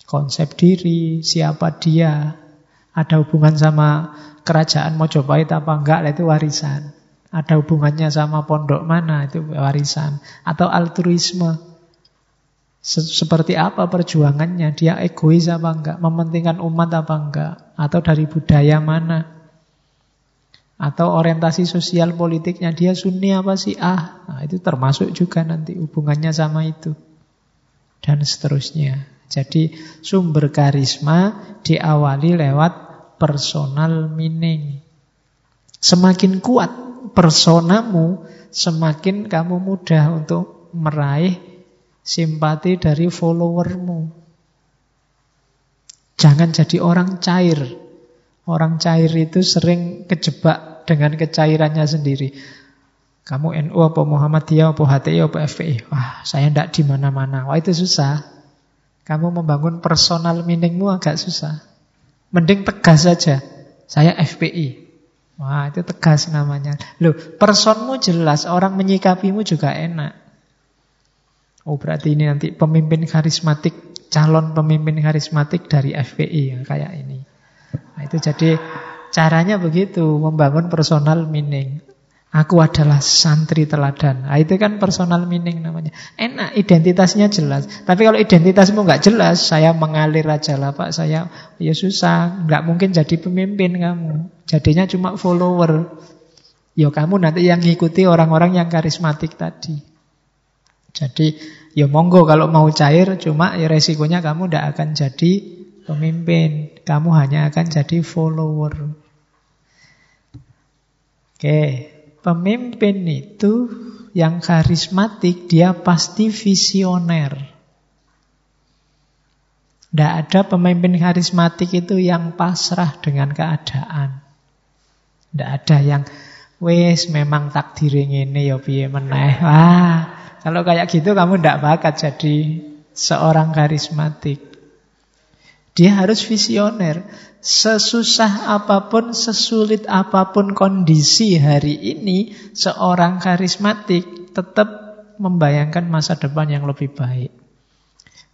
Konsep diri, siapa dia, ada hubungan sama kerajaan Mojopahit apa enggak, itu warisan. Ada hubungannya sama pondok mana, itu warisan. Atau altruisme. Seperti apa perjuangannya, dia egois apa enggak, mementingkan umat apa enggak, atau dari budaya mana. Atau orientasi sosial politiknya, dia sunni apa sih ah. Nah, itu termasuk juga nanti hubungannya sama itu. Dan seterusnya. Jadi sumber karisma diawali lewat personal meaning. Semakin kuat personamu, semakin kamu mudah untuk meraih simpati dari followermu. Jangan jadi orang cair. Orang cair itu sering kejebak dengan kecairannya sendiri. Kamu NU apa Muhammadiyah apa HTI apa FPI? Wah, saya tidak di mana-mana. Wah, itu susah. Kamu membangun personal meaningmu agak susah. Mending tegas saja. Saya FPI. Wah, itu tegas namanya. Loh, personmu jelas, orang menyikapimu juga enak. Oh, berarti ini nanti pemimpin karismatik, calon pemimpin karismatik dari FPI yang kayak ini. Nah, itu jadi caranya begitu, membangun personal meaning. Aku adalah santri teladan. Nah, itu kan personal meaning namanya. Enak, identitasnya jelas. Tapi kalau identitasmu nggak jelas, saya mengalir aja lah Pak. Saya ya susah, nggak mungkin jadi pemimpin kamu. Jadinya cuma follower. Ya kamu nanti yang ngikuti orang-orang yang karismatik tadi. Jadi ya monggo kalau mau cair, cuma ya resikonya kamu tidak akan jadi pemimpin. Kamu hanya akan jadi follower. Oke, Pemimpin itu yang karismatik, dia pasti visioner. Tidak ada pemimpin karismatik itu yang pasrah dengan keadaan. Tidak ada yang wes memang takdir ini ya piye meneh. Wah, kalau kayak gitu kamu tidak bakat jadi seorang karismatik. Dia harus visioner. Sesusah apa pun, sesulit apa pun kondisi hari ini, seorang karismatik tetap membayangkan masa depan yang lebih baik.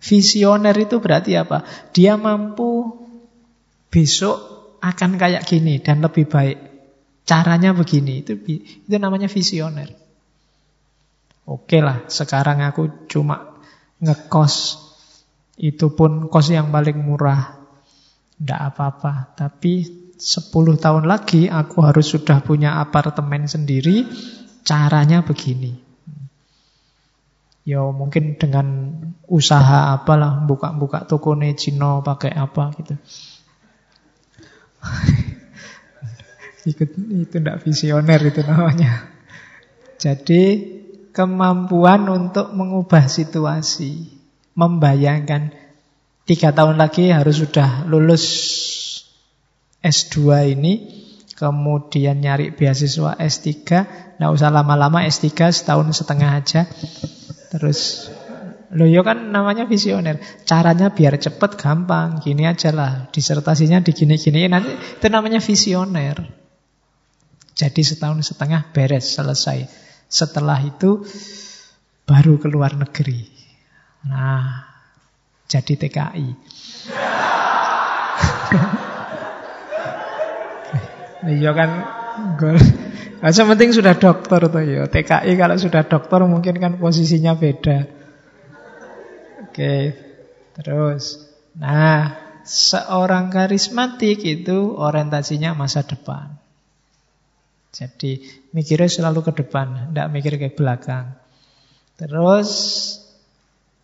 Visioner itu berarti apa? Dia mampu besok akan kayak gini dan lebih baik. Caranya begini, itu itu namanya visioner. Oke lah, sekarang aku cuma ngekos itu pun kos yang paling murah. Tidak apa-apa. Tapi 10 tahun lagi aku harus sudah punya apartemen sendiri. Caranya begini. Ya mungkin dengan usaha apalah, buka-buka toko Cino pakai apa gitu. (laughs) Itu tidak visioner itu namanya. Jadi kemampuan untuk mengubah situasi membayangkan tiga tahun lagi harus sudah lulus S2 ini, kemudian nyari beasiswa S3, nggak usah lama-lama S3 setahun setengah aja. Terus Loh ya kan namanya visioner. Caranya biar cepet gampang. Gini aja lah. Disertasinya digini-gini. Nanti itu namanya visioner. Jadi setahun setengah beres, selesai. Setelah itu baru keluar negeri. Nah, jadi TKI. (laughs) Iya kan gol. Nah, penting sudah dokter tuh ya. TKI kalau sudah dokter mungkin kan posisinya beda. Oke, terus. Nah, seorang karismatik itu orientasinya masa depan. Jadi mikirnya selalu ke depan, tidak mikir ke belakang. Terus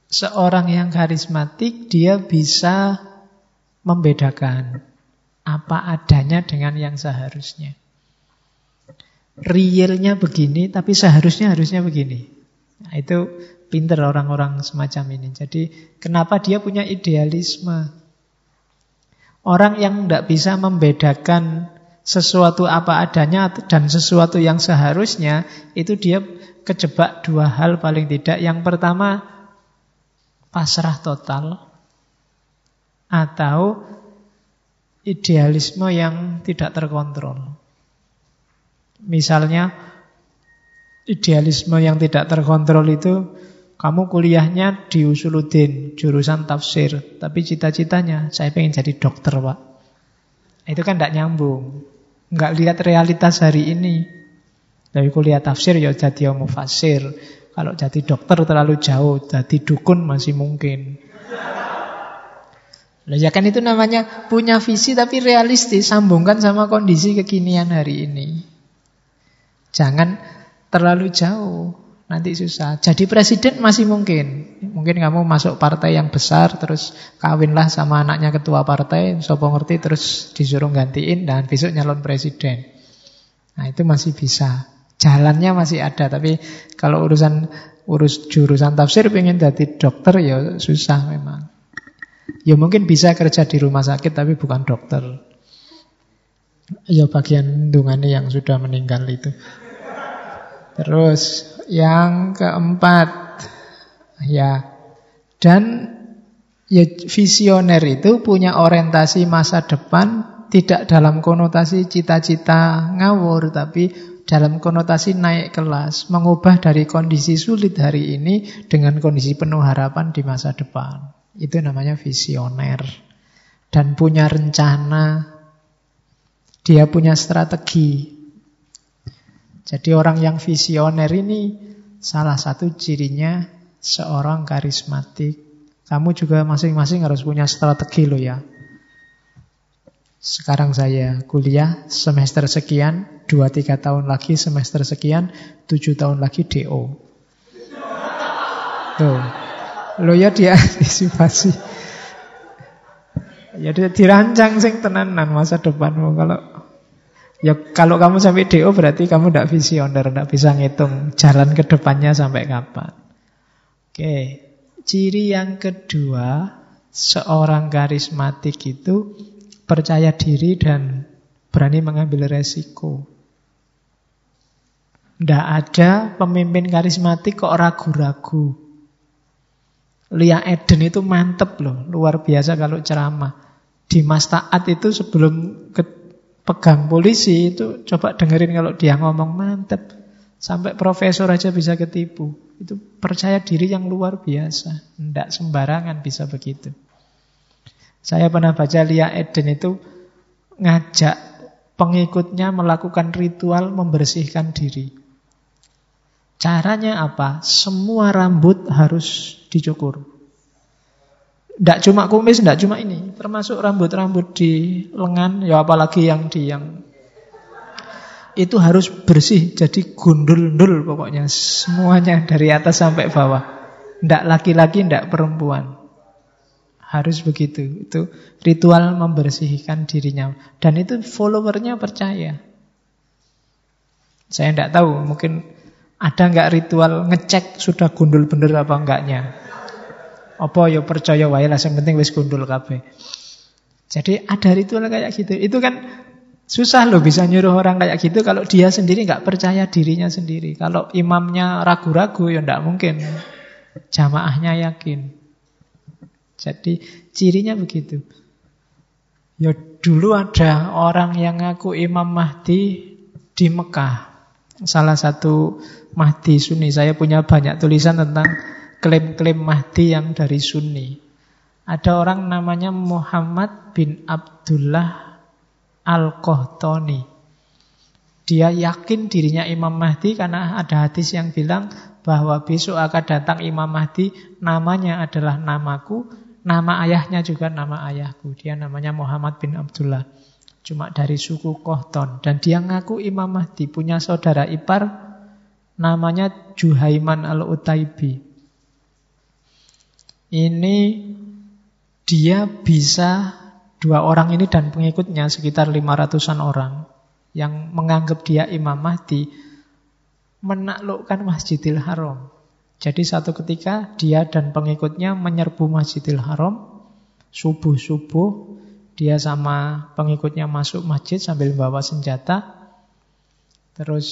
seorang yang karismatik dia bisa membedakan apa adanya dengan yang seharusnya. Realnya begini, tapi seharusnya harusnya begini. Nah, itu pinter orang-orang semacam ini. Jadi kenapa dia punya idealisme? Orang yang tidak bisa membedakan sesuatu apa adanya dan sesuatu yang seharusnya, itu dia kejebak dua hal paling tidak. Yang pertama, pasrah total. Atau idealisme yang tidak terkontrol. Misalnya, idealisme yang tidak terkontrol itu kamu kuliahnya di Usuluddin, jurusan tafsir, tapi cita-citanya saya pengen jadi dokter, Pak. Itu kan tidak nyambung. Nggak lihat realitas hari ini. Dari kuliah tafsir ya jadi mufasir. Kalau jadi dokter terlalu jauh, jadi dukun masih mungkin. Loh, ya kan itu namanya punya visi tapi realistis, sambungkan sama kondisi kekinian hari ini. Jangan terlalu jauh, nanti susah. Jadi presiden masih mungkin. Mungkin kamu masuk partai yang besar, terus kawinlah sama anaknya ketua partai, sopo ngerti, terus disuruh gantiin, dan besok nyalon presiden. Nah itu masih bisa. Jalannya masih ada, tapi kalau urusan urus jurusan tafsir pengen jadi dokter ya susah memang. Ya mungkin bisa kerja di rumah sakit tapi bukan dokter. Ya bagian dungannya yang sudah meninggal itu. Terus yang keempat ya dan ya visioner itu punya orientasi masa depan tidak dalam konotasi cita-cita ngawur tapi dalam konotasi naik kelas, mengubah dari kondisi sulit hari ini dengan kondisi penuh harapan di masa depan. Itu namanya visioner. Dan punya rencana. Dia punya strategi. Jadi orang yang visioner ini salah satu cirinya seorang karismatik. Kamu juga masing-masing harus punya strategi loh ya. Sekarang saya kuliah semester sekian, 2-3 tahun lagi semester sekian, 7 tahun lagi DO. Tuh, Lo ya diantisipasi. Ya dirancang sing tenanan masa depanmu kalau ya kalau kamu sampai DO berarti kamu tidak visioner, tidak bisa ngitung jalan ke depannya sampai kapan. Oke, ciri yang kedua seorang karismatik itu percaya diri dan berani mengambil resiko. Tidak ada pemimpin karismatik kok ragu-ragu. Lia Eden itu mantep loh, luar biasa kalau ceramah. Di Mas Taat itu sebelum ke pegang polisi itu coba dengerin kalau dia ngomong mantep. Sampai profesor aja bisa ketipu. Itu percaya diri yang luar biasa. Tidak sembarangan bisa begitu. Saya pernah baca Lia Eden itu ngajak pengikutnya melakukan ritual membersihkan diri. Caranya apa? Semua rambut harus dicukur. Tidak cuma kumis, tidak cuma ini. Termasuk rambut-rambut di lengan, ya apalagi yang di yang itu harus bersih, jadi gundul-gundul pokoknya. Semuanya dari atas sampai bawah. Tidak laki-laki, tidak perempuan. Harus begitu. Itu ritual membersihkan dirinya. Dan itu followernya percaya. Saya tidak tahu, mungkin ada nggak ritual ngecek sudah gundul bener apa enggaknya? Apa ya percaya wae lah yang penting wis gundul kabeh. Jadi ada ritual kayak gitu. Itu kan susah loh bisa nyuruh orang kayak gitu kalau dia sendiri nggak percaya dirinya sendiri. Kalau imamnya ragu-ragu ya ndak mungkin. Jamaahnya yakin. Jadi cirinya begitu. Ya dulu ada orang yang ngaku Imam Mahdi di Mekah. Salah satu Mahdi Sunni. Saya punya banyak tulisan tentang klaim-klaim Mahdi yang dari Sunni. Ada orang namanya Muhammad bin Abdullah Al-Qahtani. Dia yakin dirinya Imam Mahdi karena ada hadis yang bilang bahwa besok akan datang Imam Mahdi, namanya adalah namaku, nama ayahnya juga nama ayahku. Dia namanya Muhammad bin Abdullah. Cuma dari suku Kohton. Dan dia ngaku Imam Mahdi, punya saudara ipar namanya Juhaiman al-Utaibi. Ini dia bisa dua orang ini dan pengikutnya sekitar 500-an orang yang menganggap dia Imam Mahdi menaklukkan Masjidil Haram. Jadi satu ketika dia dan pengikutnya menyerbu Masjidil Haram, subuh-subuh dia sama pengikutnya masuk masjid sambil bawa senjata, terus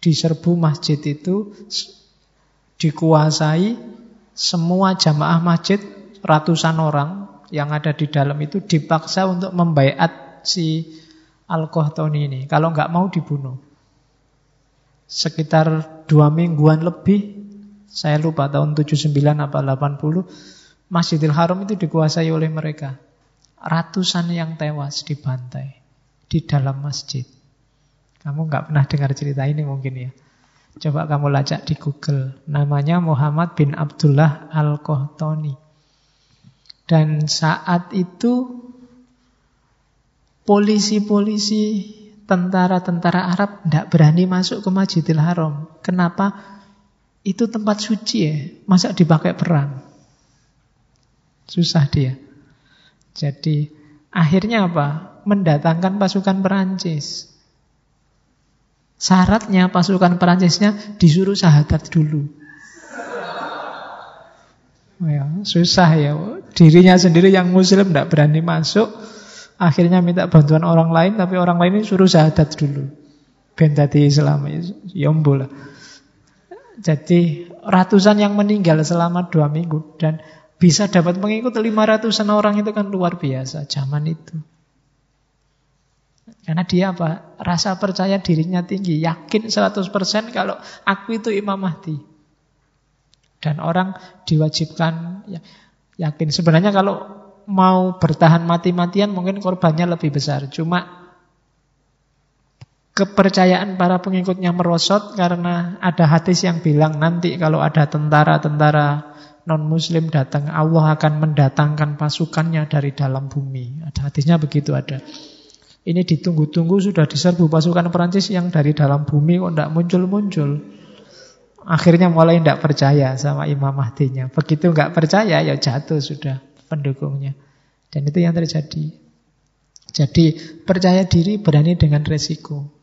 diserbu masjid itu dikuasai semua jamaah masjid ratusan orang yang ada di dalam itu dipaksa untuk membaiat si Al-Qahtani ini. Kalau nggak mau dibunuh. Sekitar dua mingguan lebih saya lupa tahun 79 apa 80 Masjidil Haram itu dikuasai oleh mereka. Ratusan yang tewas dibantai di dalam masjid. Kamu nggak pernah dengar cerita ini mungkin ya. Coba kamu lacak di Google. Namanya Muhammad bin Abdullah Al-Qahtani. Dan saat itu polisi-polisi tentara-tentara Arab tidak berani masuk ke Masjidil Haram. Kenapa? itu tempat suci ya, masa dipakai perang? Susah dia. Jadi akhirnya apa? Mendatangkan pasukan Perancis. Syaratnya pasukan Perancisnya disuruh sahadat dulu. Ya, susah ya. Dirinya sendiri yang muslim tidak berani masuk. Akhirnya minta bantuan orang lain, tapi orang lain ini suruh sahadat dulu. Ben tadi Islam. Ya, lah. Jadi ratusan yang meninggal selama dua minggu dan bisa dapat pengikut lima ratusan orang itu kan luar biasa zaman itu. Karena dia apa? Rasa percaya dirinya tinggi, yakin 100% kalau aku itu Imam Mahdi. Dan orang diwajibkan ya, yakin. Sebenarnya kalau mau bertahan mati-matian mungkin korbannya lebih besar. Cuma kepercayaan para pengikutnya merosot karena ada hadis yang bilang nanti kalau ada tentara-tentara non-muslim datang, Allah akan mendatangkan pasukannya dari dalam bumi. Ada hadisnya begitu ada. Ini ditunggu-tunggu sudah diserbu pasukan Perancis yang dari dalam bumi kok tidak muncul-muncul. Akhirnya mulai tidak percaya sama Imam Mahdinya. Begitu nggak percaya ya jatuh sudah pendukungnya. Dan itu yang terjadi. Jadi percaya diri berani dengan resiko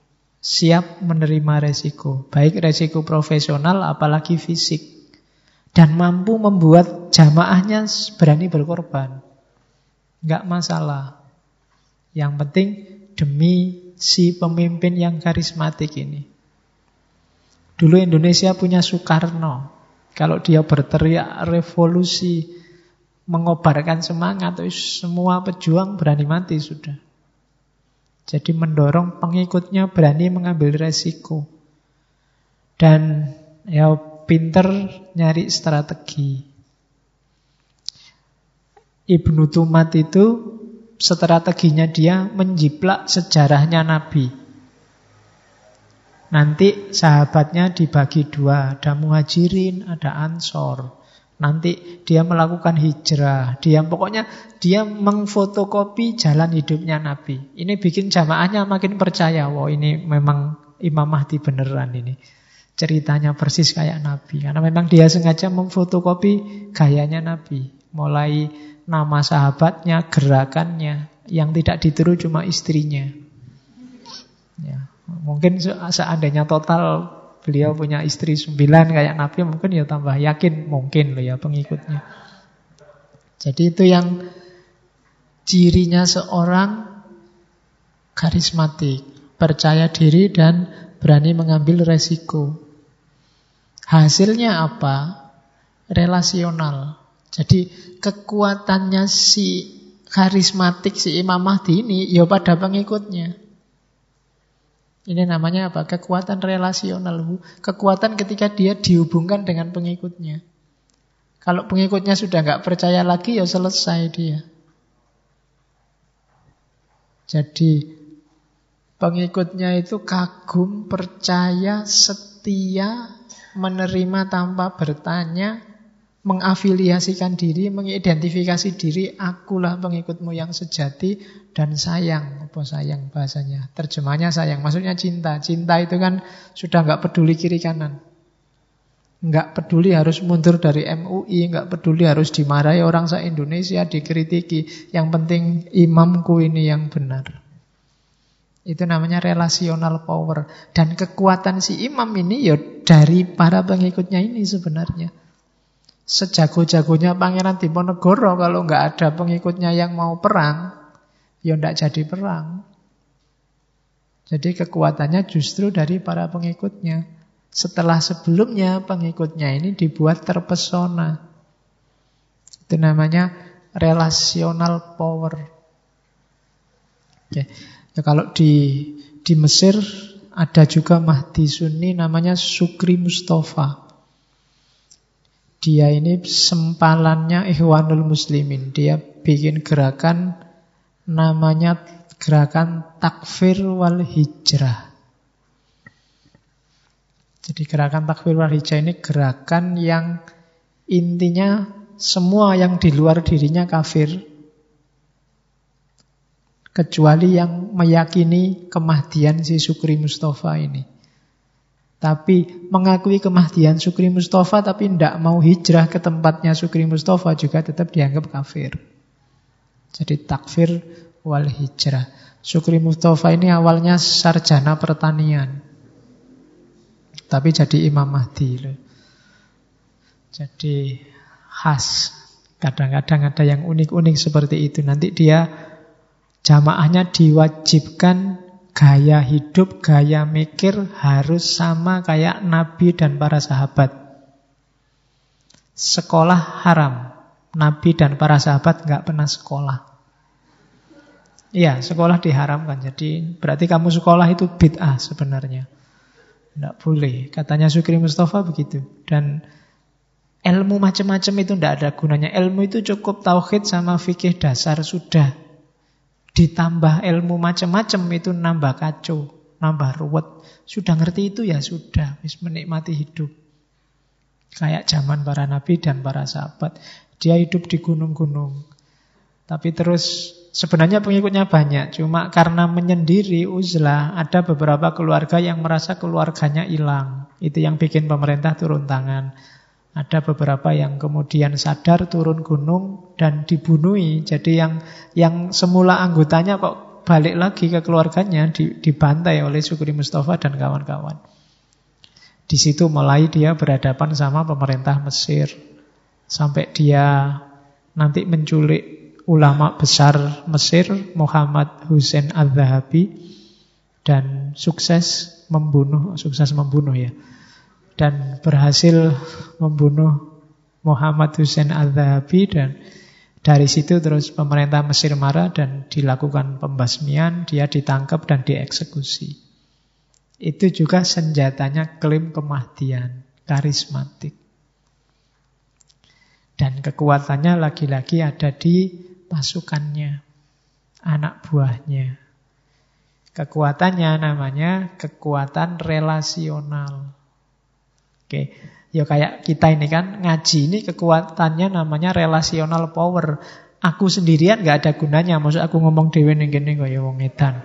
siap menerima resiko, baik resiko profesional apalagi fisik, dan mampu membuat jamaahnya berani berkorban. Enggak masalah. Yang penting demi si pemimpin yang karismatik ini. Dulu Indonesia punya Soekarno. Kalau dia berteriak revolusi, mengobarkan semangat, semua pejuang berani mati sudah. Jadi mendorong pengikutnya berani mengambil resiko. Dan ya pinter nyari strategi. Ibnu Tumat itu strateginya dia menjiplak sejarahnya Nabi. Nanti sahabatnya dibagi dua, ada muhajirin, ada ansor. Nanti dia melakukan hijrah. Dia pokoknya dia mengfotokopi jalan hidupnya Nabi. Ini bikin jamaahnya makin percaya. Wah ini memang Imam Mahdi beneran ini. Ceritanya persis kayak Nabi. Karena memang dia sengaja memfotokopi gayanya Nabi. Mulai nama sahabatnya, gerakannya. Yang tidak ditiru cuma istrinya. Ya. Mungkin seandainya total beliau punya istri sembilan kayak Nabi mungkin ya tambah yakin mungkin loh ya pengikutnya. Jadi itu yang cirinya seorang karismatik, percaya diri dan berani mengambil resiko. Hasilnya apa? Relasional. Jadi kekuatannya si karismatik si Imam Mahdi ini ya pada pengikutnya. Ini namanya apa? Kekuatan relasional. Kekuatan ketika dia dihubungkan dengan pengikutnya. Kalau pengikutnya sudah nggak percaya lagi, ya selesai dia. Jadi pengikutnya itu kagum, percaya, setia, menerima tanpa bertanya, mengafiliasikan diri, mengidentifikasi diri, akulah pengikutmu yang sejati dan sayang. Apa sayang bahasanya? Terjemahnya sayang, maksudnya cinta. Cinta itu kan sudah nggak peduli kiri kanan. Nggak peduli harus mundur dari MUI, nggak peduli harus dimarahi orang se-Indonesia, dikritiki. Yang penting imamku ini yang benar. Itu namanya relational power. Dan kekuatan si imam ini ya dari para pengikutnya ini sebenarnya. Sejago-jagonya Pangeran Diponegoro kalau nggak ada pengikutnya yang mau perang, ya nggak jadi perang. Jadi kekuatannya justru dari para pengikutnya. Setelah sebelumnya pengikutnya ini dibuat terpesona. Itu namanya relational power. Oke. Ya, kalau di di Mesir ada juga Mahdi Sunni namanya Sukri Mustafa. Dia ini sempalannya Ikhwanul Muslimin. Dia bikin gerakan namanya gerakan takfir wal hijrah. Jadi gerakan takfir wal hijrah ini gerakan yang intinya semua yang di luar dirinya kafir kecuali yang meyakini kemahdian si Sukri Mustafa ini. Tapi mengakui kemahdian Sukri Mustafa tapi tidak mau hijrah ke tempatnya Sukri Mustafa juga tetap dianggap kafir. Jadi takfir wal hijrah. Sukri Mustafa ini awalnya sarjana pertanian. Tapi jadi Imam Mahdi. Jadi khas. Kadang-kadang ada yang unik-unik seperti itu. Nanti dia Jamaahnya diwajibkan gaya hidup, gaya mikir harus sama kayak Nabi dan para sahabat. Sekolah haram. Nabi dan para sahabat nggak pernah sekolah. Iya, sekolah diharamkan. Jadi berarti kamu sekolah itu bid'ah sebenarnya. Tidak boleh. Katanya Sukri Mustafa begitu. Dan ilmu macam-macam itu tidak ada gunanya. Ilmu itu cukup tauhid sama fikih dasar sudah. Ditambah ilmu macam-macam itu nambah kacau, nambah ruwet. Sudah ngerti itu ya sudah, wis menikmati hidup. Kayak zaman para nabi dan para sahabat. Dia hidup di gunung-gunung. Tapi terus sebenarnya pengikutnya banyak. Cuma karena menyendiri uzlah, ada beberapa keluarga yang merasa keluarganya hilang. Itu yang bikin pemerintah turun tangan. Ada beberapa yang kemudian sadar turun gunung dan dibunuhi. Jadi yang yang semula anggotanya kok balik lagi ke keluarganya dibantai oleh Sukri Mustafa dan kawan-kawan. Di situ mulai dia berhadapan sama pemerintah Mesir. Sampai dia nanti menculik ulama besar Mesir Muhammad Hussein Al-Zahabi dan sukses membunuh sukses membunuh ya dan berhasil membunuh Muhammad Hussein Al-Zahabi dan dari situ terus pemerintah Mesir marah dan dilakukan pembasmian, dia ditangkap dan dieksekusi. Itu juga senjatanya klaim kemahdian, karismatik. Dan kekuatannya lagi-lagi ada di pasukannya, anak buahnya. Kekuatannya namanya kekuatan relasional. Oke, ya kayak kita ini kan ngaji ini kekuatannya namanya relational power. Aku sendirian nggak ada gunanya. Maksud aku ngomong dewe ning kene kaya wong edan.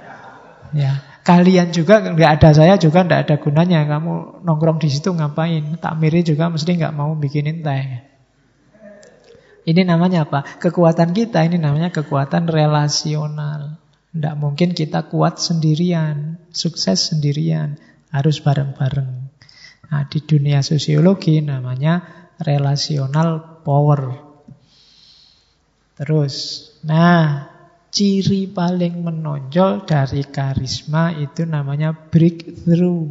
Ya, kalian juga nggak ada saya juga nggak ada gunanya. Kamu nongkrong di situ ngapain? Tak miri juga mesti nggak mau bikinin teh. Ini namanya apa? Kekuatan kita ini namanya kekuatan relasional. Tidak mungkin kita kuat sendirian, sukses sendirian. Harus bareng-bareng. Nah, di dunia sosiologi namanya relational power. Terus, nah, ciri paling menonjol dari karisma itu namanya breakthrough.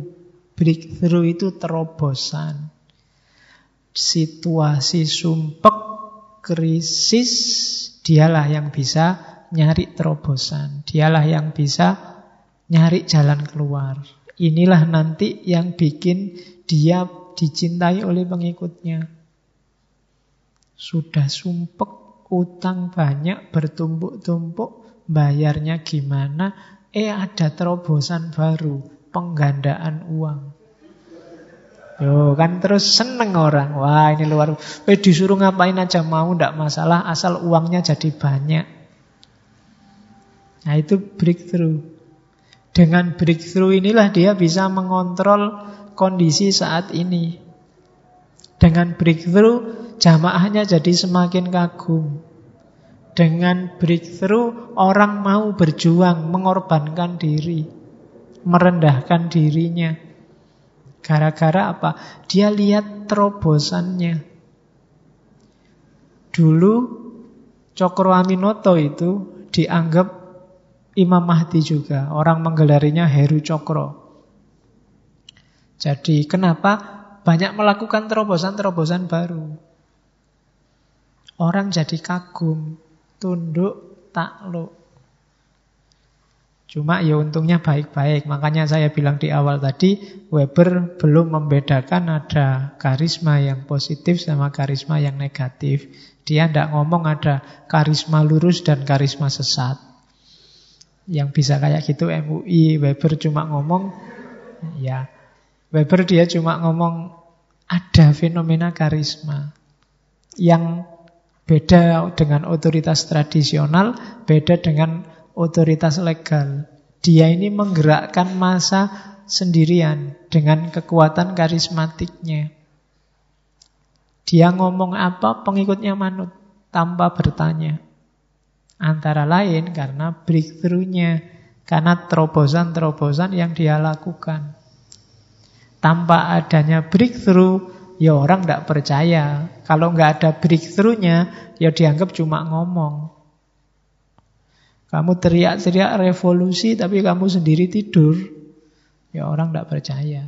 Breakthrough itu terobosan. Situasi sumpek, krisis, dialah yang bisa nyari terobosan. Dialah yang bisa nyari jalan keluar. Inilah nanti yang bikin dia dicintai oleh pengikutnya. Sudah sumpek, utang banyak, bertumpuk-tumpuk, bayarnya gimana? Eh ada terobosan baru, penggandaan uang. Yo, kan terus seneng orang. Wah ini luar. Eh disuruh ngapain aja mau, ndak masalah asal uangnya jadi banyak. Nah itu breakthrough. Dengan breakthrough inilah dia bisa mengontrol kondisi saat ini. Dengan breakthrough, jamaahnya jadi semakin kagum. Dengan breakthrough, orang mau berjuang, mengorbankan diri. merendahkan dirinya. Gara-gara apa? Dia lihat terobosannya. Dulu Cokro Aminoto itu dianggap Imam Mahdi juga. Orang menggelarinya Heru Cokro. Jadi kenapa banyak melakukan terobosan-terobosan baru? Orang jadi kagum, tunduk, takluk. Cuma ya untungnya baik-baik. Makanya saya bilang di awal tadi, Weber belum membedakan ada karisma yang positif sama karisma yang negatif. Dia tidak ngomong ada karisma lurus dan karisma sesat. Yang bisa kayak gitu MUI, Weber cuma ngomong, ya Weber dia cuma ngomong ada fenomena karisma yang beda dengan otoritas tradisional, beda dengan otoritas legal. Dia ini menggerakkan masa sendirian dengan kekuatan karismatiknya. Dia ngomong apa, pengikutnya manut tanpa bertanya. Antara lain karena breakthrough-nya, karena terobosan-terobosan yang dia lakukan. Tanpa adanya breakthrough, ya orang tidak percaya. Kalau nggak ada breakthrough-nya, ya dianggap cuma ngomong. Kamu teriak-teriak revolusi tapi kamu sendiri tidur. Ya orang tidak percaya.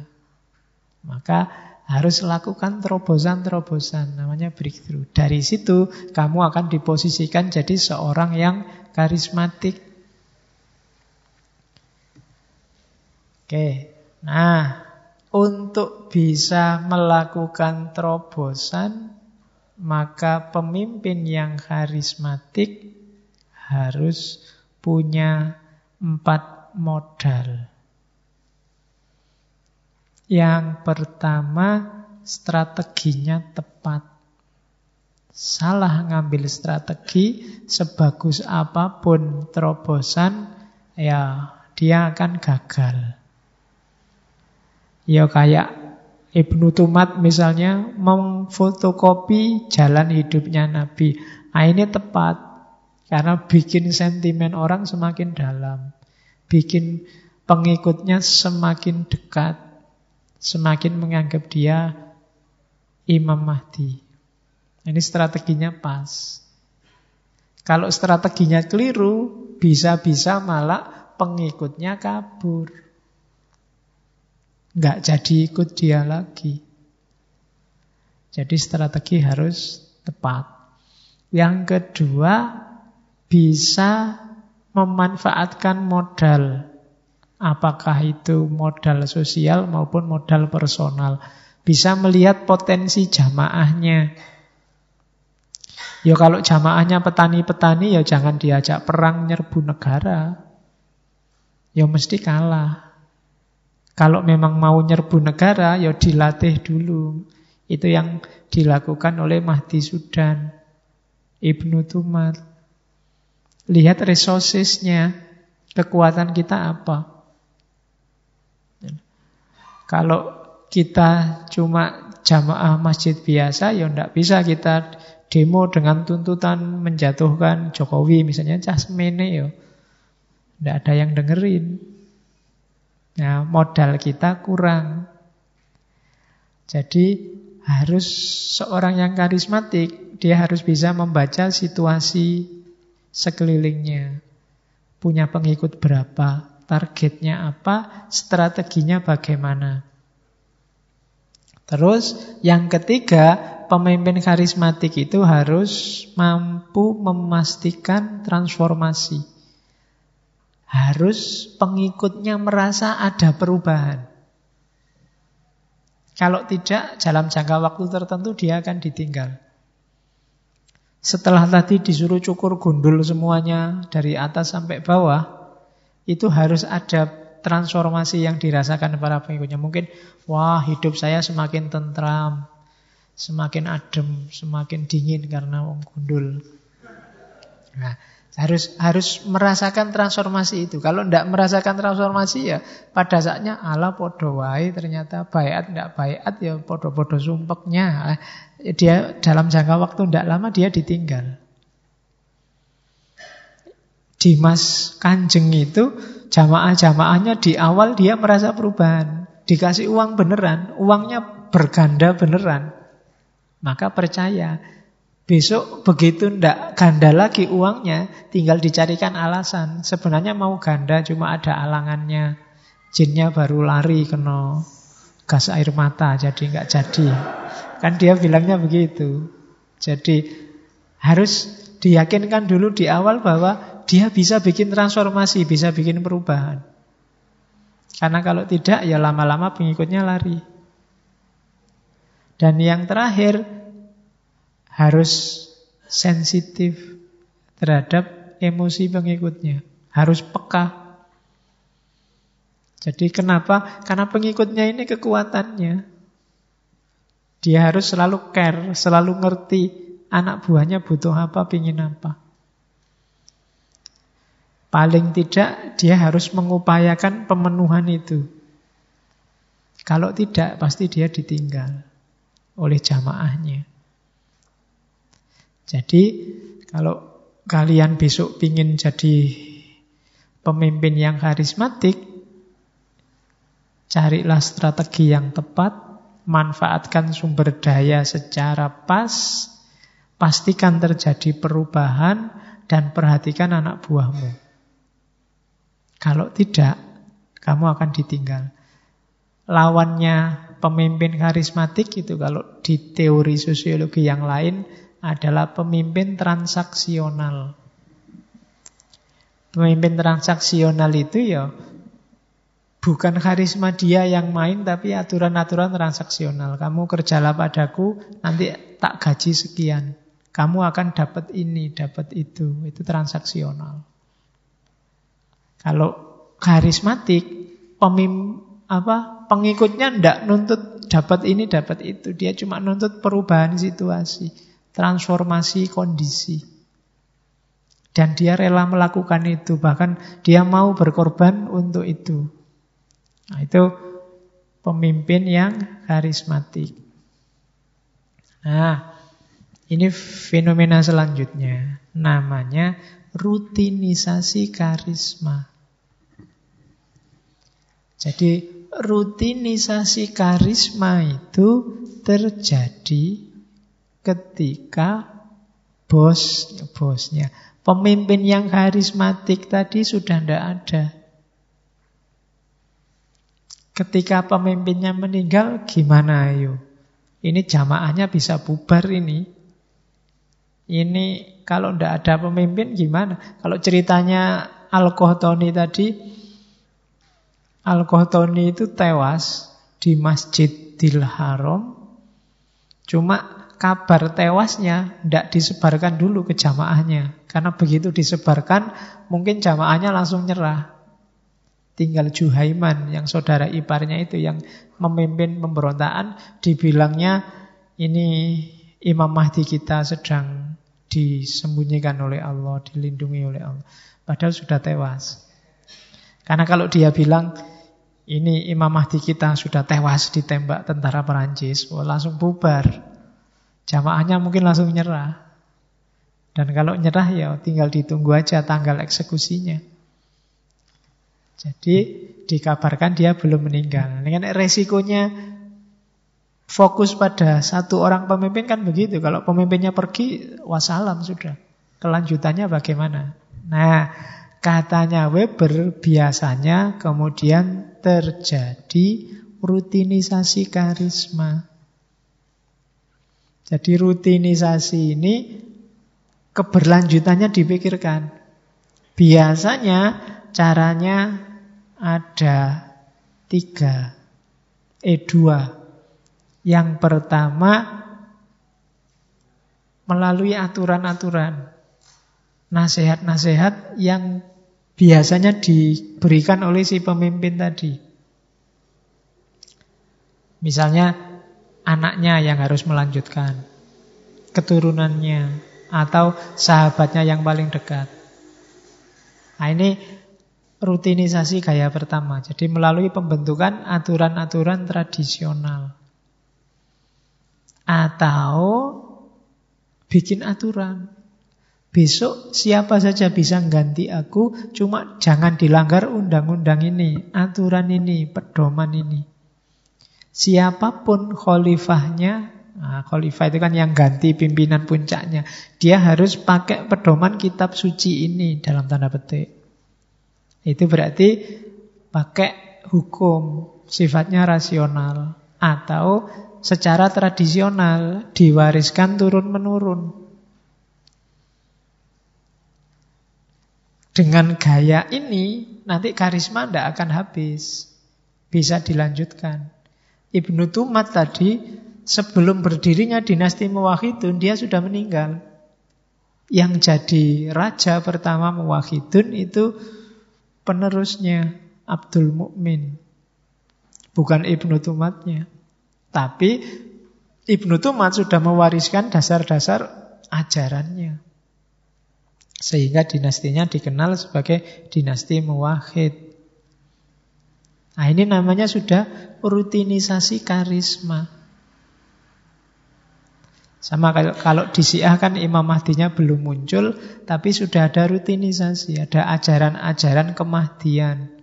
Maka harus lakukan terobosan-terobosan. Namanya breakthrough. Dari situ kamu akan diposisikan jadi seorang yang karismatik. Oke. Nah, untuk bisa melakukan terobosan, maka pemimpin yang karismatik harus punya empat modal. Yang pertama, strateginya tepat. Salah ngambil strategi, sebagus apa pun terobosan, ya dia akan gagal. Ya kayak Ibnu Tumat misalnya memfotokopi jalan hidupnya Nabi. Nah, ini tepat. Karena bikin sentimen orang semakin dalam. Bikin pengikutnya semakin dekat. Semakin menganggap dia Imam Mahdi. Ini strateginya pas. Kalau strateginya keliru, bisa-bisa malah pengikutnya kabur. Nggak jadi ikut dia lagi. Jadi strategi harus tepat. Yang kedua, bisa memanfaatkan modal. Apakah itu modal sosial maupun modal personal. Bisa melihat potensi jamaahnya. Ya kalau jamaahnya petani-petani ya jangan diajak perang nyerbu negara. Ya mesti kalah. Kalau memang mau nyerbu negara ya dilatih dulu. Itu yang dilakukan oleh Mahdi Sudan, Ibnu Tumar. Lihat resourcesnya, kekuatan kita apa. Kalau kita cuma jamaah masjid biasa, ya tidak bisa kita demo dengan tuntutan menjatuhkan Jokowi, misalnya cah semene ya. Tidak ada yang dengerin. Nah, modal kita kurang. Jadi harus seorang yang karismatik, dia harus bisa membaca situasi sekelilingnya. Punya pengikut berapa, targetnya apa, strateginya bagaimana. Terus yang ketiga, pemimpin karismatik itu harus mampu memastikan transformasi. Harus pengikutnya merasa ada perubahan. Kalau tidak, dalam jangka waktu tertentu dia akan ditinggal. Setelah tadi disuruh cukur gundul semuanya dari atas sampai bawah, itu harus ada transformasi yang dirasakan para pengikutnya. Mungkin, wah hidup saya semakin tentram, semakin adem, semakin dingin karena wong gundul. Nah, harus harus merasakan transformasi itu. Kalau tidak merasakan transformasi ya pada saatnya ala podo wae ternyata bayat tidak bayat ya podo-podo sumpeknya dia dalam jangka waktu tidak lama dia ditinggal. Dimas Kanjeng itu jamaah-jamaahnya di awal dia merasa perubahan. Dikasih uang beneran, uangnya berganda beneran. Maka percaya. Besok begitu ndak ganda lagi uangnya, tinggal dicarikan alasan. Sebenarnya mau ganda cuma ada alangannya. Jinnya baru lari kena gas air mata jadi nggak jadi. Kan dia bilangnya begitu. Jadi harus diyakinkan dulu di awal bahwa dia bisa bikin transformasi, bisa bikin perubahan. Karena kalau tidak ya lama-lama pengikutnya lari. Dan yang terakhir harus sensitif terhadap emosi pengikutnya. Harus peka. Jadi kenapa? Karena pengikutnya ini kekuatannya. Dia harus selalu care, selalu ngerti anak buahnya butuh apa, pingin apa. Paling tidak dia harus mengupayakan pemenuhan itu. Kalau tidak, pasti dia ditinggal oleh jamaahnya. Jadi kalau kalian besok ingin jadi pemimpin yang karismatik, carilah strategi yang tepat, manfaatkan sumber daya secara pas, pastikan terjadi perubahan, dan perhatikan anak buahmu. Kalau tidak, kamu akan ditinggal. Lawannya pemimpin karismatik itu kalau di teori sosiologi yang lain adalah pemimpin transaksional. Pemimpin transaksional itu ya bukan karisma dia yang main tapi aturan-aturan transaksional. Kamu kerjalah padaku, nanti tak gaji sekian. Kamu akan dapat ini, dapat itu. Itu transaksional. Kalau karismatik, pemim, apa, pengikutnya ndak nuntut dapat ini, dapat itu. Dia cuma nuntut perubahan situasi transformasi kondisi. Dan dia rela melakukan itu, bahkan dia mau berkorban untuk itu. Nah, itu pemimpin yang karismatik. Nah, ini fenomena selanjutnya. Namanya rutinisasi karisma. Jadi rutinisasi karisma itu terjadi ketika bos bosnya pemimpin yang karismatik tadi sudah tidak ada. Ketika pemimpinnya meninggal, gimana ayo? Ini jamaahnya bisa bubar ini. Ini kalau tidak ada pemimpin gimana? Kalau ceritanya Al-Qahtani tadi, Al-Qahtani itu tewas di Masjidil Haram. Cuma kabar tewasnya tidak disebarkan dulu ke jamaahnya. Karena begitu disebarkan, mungkin jamaahnya langsung nyerah. Tinggal Juhaiman, yang saudara iparnya itu, yang memimpin pemberontakan, dibilangnya ini Imam Mahdi kita sedang disembunyikan oleh Allah, dilindungi oleh Allah. Padahal sudah tewas. Karena kalau dia bilang, ini Imam Mahdi kita sudah tewas ditembak tentara Perancis, oh, langsung bubar. Jamaahnya mungkin langsung nyerah. Dan kalau nyerah ya tinggal ditunggu aja tanggal eksekusinya. Jadi dikabarkan dia belum meninggal. Ini kan resikonya fokus pada satu orang pemimpin kan begitu. Kalau pemimpinnya pergi, wassalam sudah. Kelanjutannya bagaimana? Nah, katanya Weber biasanya kemudian terjadi rutinisasi karisma. Jadi rutinisasi ini keberlanjutannya dipikirkan. Biasanya caranya ada tiga, eh dua. Yang pertama melalui aturan-aturan, nasihat-nasihat yang biasanya diberikan oleh si pemimpin tadi. Misalnya anaknya yang harus melanjutkan, keturunannya, atau sahabatnya yang paling dekat. Nah ini rutinisasi gaya pertama. Jadi melalui pembentukan aturan-aturan tradisional. Atau bikin aturan. Besok siapa saja bisa ganti aku, cuma jangan dilanggar undang-undang ini, aturan ini, pedoman ini. Siapa pun khalifahnya, nah, khalifah itu kan yang ganti pimpinan puncaknya, dia harus pakai pedoman kitab suci ini dalam tanda petik. Itu berarti pakai hukum, sifatnya rasional atau secara tradisional diwariskan turun-menurun. Dengan gaya ini, nanti karisma tidak akan habis. Bisa dilanjutkan. Ibnu Tumat tadi, sebelum berdirinya dinasti Muwahidun, dia sudah meninggal. Yang jadi raja pertama Muwahidun itu penerusnya Abdul Mukmin. Bukan Ibnu Tumatnya. Tapi Ibnu Tumat sudah mewariskan dasar-dasar ajarannya. Sehingga dinastinya dikenal sebagai dinasti Muwahid. Nah ini namanya sudah rutinisasi karisma. Sama kalau, kalau di Syiah kan Imam Mahdinya belum muncul, tapi sudah ada rutinisasi, ada ajaran-ajaran kemahdian.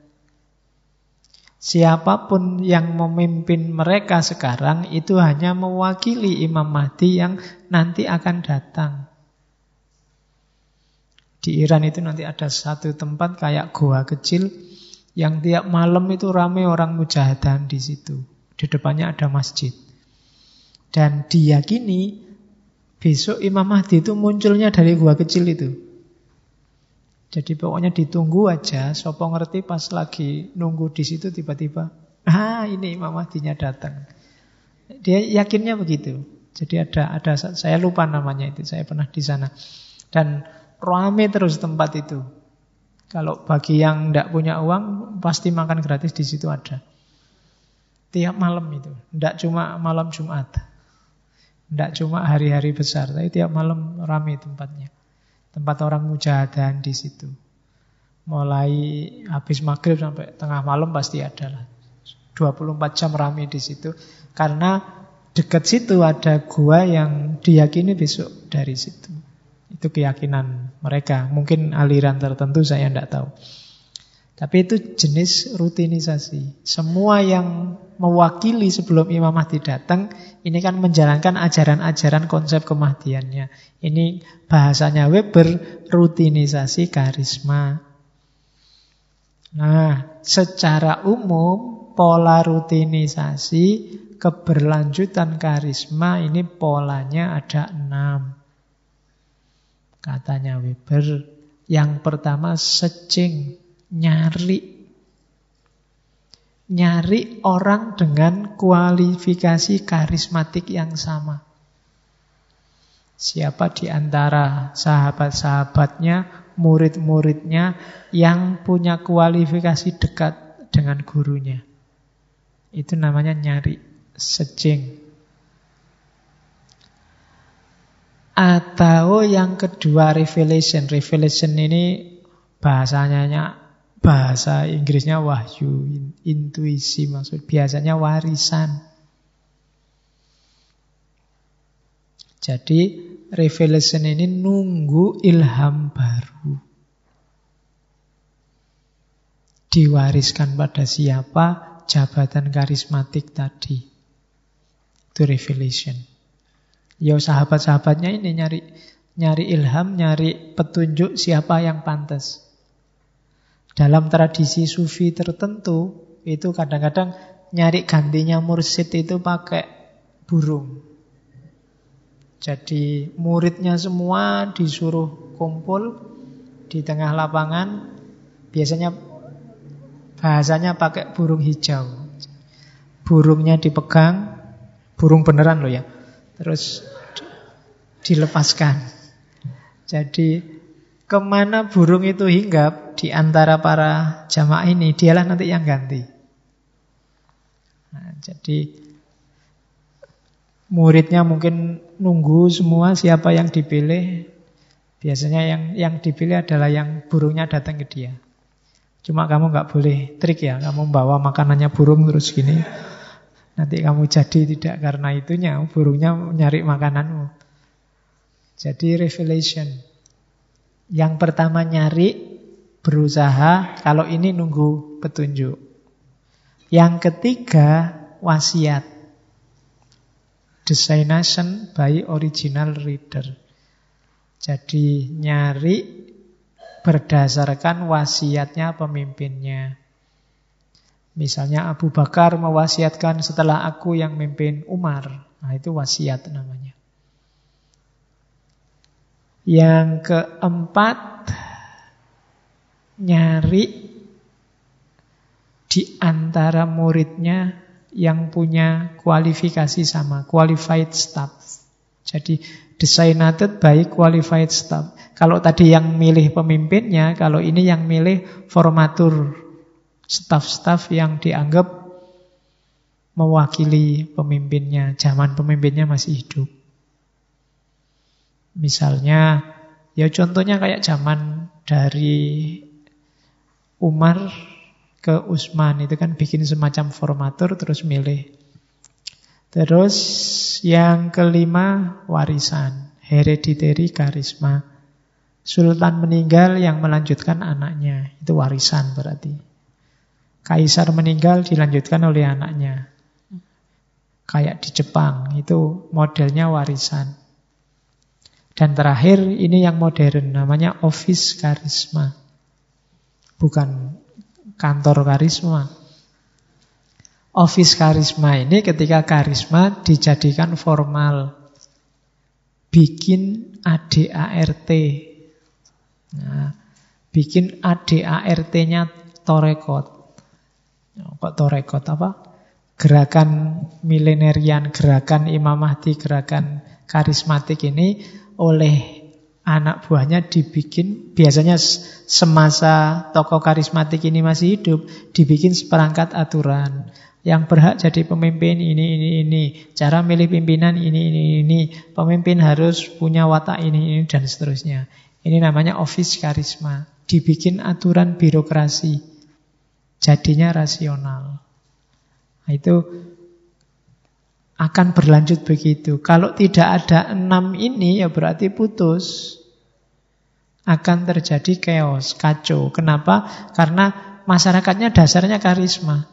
Siapa pun yang memimpin mereka sekarang itu hanya mewakili Imam Mahdi yang nanti akan datang. Di Iran itu nanti ada satu tempat kayak goa kecil yang tiap malam itu ramai orang mujahadan di situ. Di depannya ada masjid. Dan diyakini besok Imam Mahdi itu munculnya dari gua kecil itu. Jadi pokoknya ditunggu aja, sopo ngerti pas lagi nunggu di situ tiba-tiba, ah ini Imam Mahdinya datang. Dia yakinnya begitu. Jadi ada ada saya lupa namanya itu, saya pernah di sana. Dan Rame terus tempat itu. Kalau bagi yang tidak punya uang, pasti makan gratis di situ ada. Tiap malam itu. Tidak cuma malam Jumat. Tidak cuma hari-hari besar, tapi tiap malam rame tempatnya. Tempat orang mujahadan di situ. Mulai habis maghrib sampai tengah malam pasti ada lah. 24 jam rame di situ. Karena dekat situ ada gua yang diyakini besok dari situ. Itu keyakinan mereka. Mungkin aliran tertentu saya tidak tahu. Tapi itu jenis rutinisasi. Semua yang mewakili sebelum Imam Mahdi datang, ini kan menjalankan ajaran-ajaran konsep kemahdiannya. Ini bahasanya Weber, rutinisasi karisma. Nah, secara umum pola rutinisasi keberlanjutan karisma ini polanya ada enam. Katanya Weber, yang pertama searching, nyari. Nyari orang dengan kualifikasi karismatik yang sama. Siapa di antara sahabat-sahabatnya, murid-muridnya yang punya kualifikasi dekat dengan gurunya. Itu namanya nyari, searching. Atau yang kedua revelation. Revelation ini bahasanya bahasa Inggrisnya wahyu, intuisi maksud biasanya warisan. Jadi revelation ini nunggu ilham baru. Diwariskan pada siapa jabatan karismatik tadi. Itu revelation. Ya sahabat-sahabatnya ini nyari nyari ilham, nyari petunjuk siapa yang pantas. Dalam tradisi sufi tertentu itu kadang-kadang nyari gantinya mursid itu pakai burung. Jadi muridnya semua disuruh kumpul di tengah lapangan. Biasanya bahasanya pakai burung hijau. Burungnya dipegang, burung beneran loh ya. Terus dilepaskan. Jadi ke mana burung itu hinggap di antara para jamaah ini, dialah nanti yang ganti. Nah, jadi muridnya mungkin nunggu semua siapa yang dipilih. Biasanya yang yang dipilih adalah yang burungnya datang ke dia. Cuma kamu nggak boleh trik ya, kamu bawa makanannya burung terus gini. Nanti kamu jadi tidak karena itunya, burungnya nyari makananmu. Jadi revelation. Yang pertama nyari, berusaha, kalau ini nunggu petunjuk. Yang ketiga, wasiat. Designation by original reader. Jadi nyari berdasarkan wasiatnya pemimpinnya. Misalnya Abu Bakar mewasiatkan setelah aku yang memimpin Umar. Nah itu wasiat namanya. Yang keempat, nyari di antara muridnya yang punya kualifikasi sama, qualified staff. Jadi designated by qualified staff. Kalau tadi yang milih pemimpinnya, kalau ini yang milih formatur staf-staf yang dianggap mewakili pemimpinnya, zaman pemimpinnya masih hidup. Misalnya, ya contohnya kayak zaman dari Umar ke Utsman itu kan bikin semacam formatur terus milih. Terus yang kelima warisan, hereditary karisma. Sultan meninggal yang melanjutkan anaknya. Itu warisan berarti. Kaisar meninggal dilanjutkan oleh anaknya. Kayak di Jepang, itu modelnya warisan. Dan terakhir, ini yang modern, namanya office karisma. Bukan kantor karisma. Office karisma ini ketika karisma dijadikan formal. Bikin ADART, Nah, bikin ADART-nya torekot. Kok torekot apa? Gerakan milenerian, gerakan Imam Mahdi, gerakan karismatik ini oleh anak buahnya dibikin biasanya semasa tokoh karismatik ini masih hidup dibikin seperangkat aturan yang berhak jadi pemimpin ini ini ini cara milih pimpinan ini ini ini pemimpin harus punya watak ini ini dan seterusnya ini namanya office karisma. Dibikin aturan birokrasi. Jadinya rasional. Nah, itu akan berlanjut begitu. Kalau tidak ada enam ini ya berarti putus. Akan terjadi chaos, kacau. Kenapa? Karena masyarakatnya dasarnya karisma.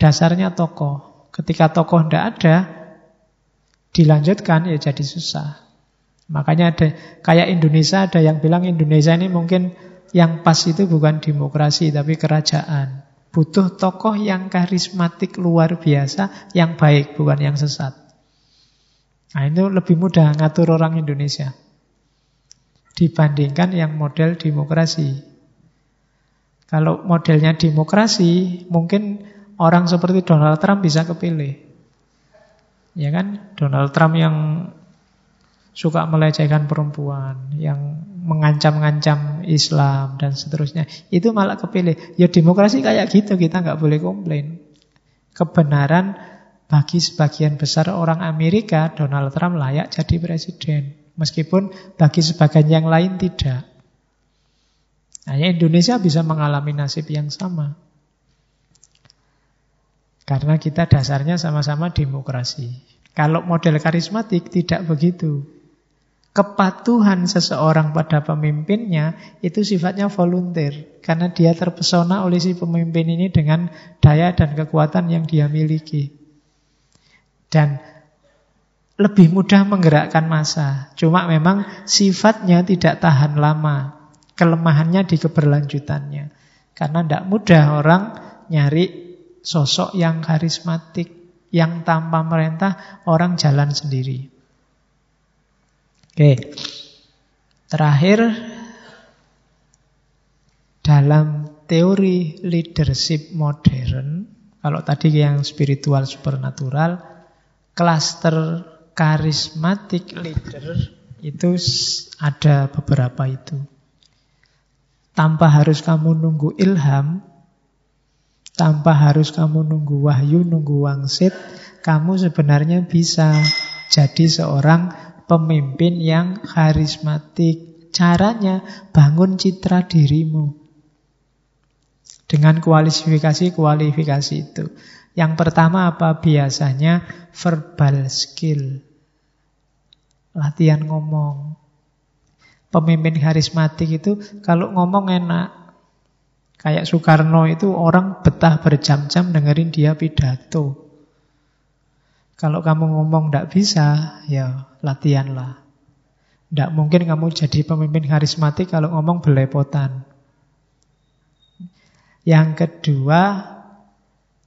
Dasarnya tokoh. Ketika tokoh tidak ada, dilanjutkan ya jadi susah. Makanya ada kayak Indonesia ada yang bilang Indonesia ini mungkin yang pas itu bukan demokrasi tapi kerajaan. Butuh tokoh yang karismatik luar biasa, yang baik bukan yang sesat. Nah itu lebih mudah ngatur orang Indonesia dibandingkan yang model demokrasi. Kalau modelnya demokrasi, mungkin orang seperti Donald Trump bisa kepilih. Ya kan? Donald Trump yang suka melecehkan perempuan, yang mengancam-ngancam Islam dan seterusnya. Itu malah kepilih. Ya demokrasi kayak gitu, kita nggak boleh komplain. Kebenaran bagi sebagian besar orang Amerika, Donald Trump layak jadi presiden. Meskipun bagi sebagian yang lain tidak. Hanya Indonesia bisa mengalami nasib yang sama. Karena kita dasarnya sama-sama demokrasi. Kalau model karismatik tidak begitu. Kepatuhan seseorang pada pemimpinnya itu sifatnya volunteer karena dia terpesona oleh si pemimpin ini dengan daya dan kekuatan yang dia miliki. Dan lebih mudah menggerakkan massa. Cuma memang sifatnya tidak tahan lama. Kelemahannya di keberlanjutannya. Karena tidak mudah orang nyari sosok yang karismatik, yang tanpa merintah orang jalan sendiri. Oke. Terakhir dalam teori leadership modern, kalau tadi yang spiritual supernatural, klaster karismatik leader itu ada beberapa itu. Tanpa harus kamu nunggu ilham, tanpa harus kamu nunggu wahyu, nunggu wangsit, kamu sebenarnya bisa jadi seorang pemimpin yang karismatik. Caranya bangun citra dirimu. Dengan kualifikasi-kualifikasi itu. Yang pertama apa? Biasanya verbal skill. Latihan ngomong. Pemimpin karismatik itu kalau ngomong enak. Kayak Soekarno itu orang betah berjam-jam dengerin dia pidato. Kalau kamu ngomong tidak bisa, ya latihanlah. Tidak mungkin kamu jadi pemimpin karismatik kalau ngomong belepotan. Yang kedua,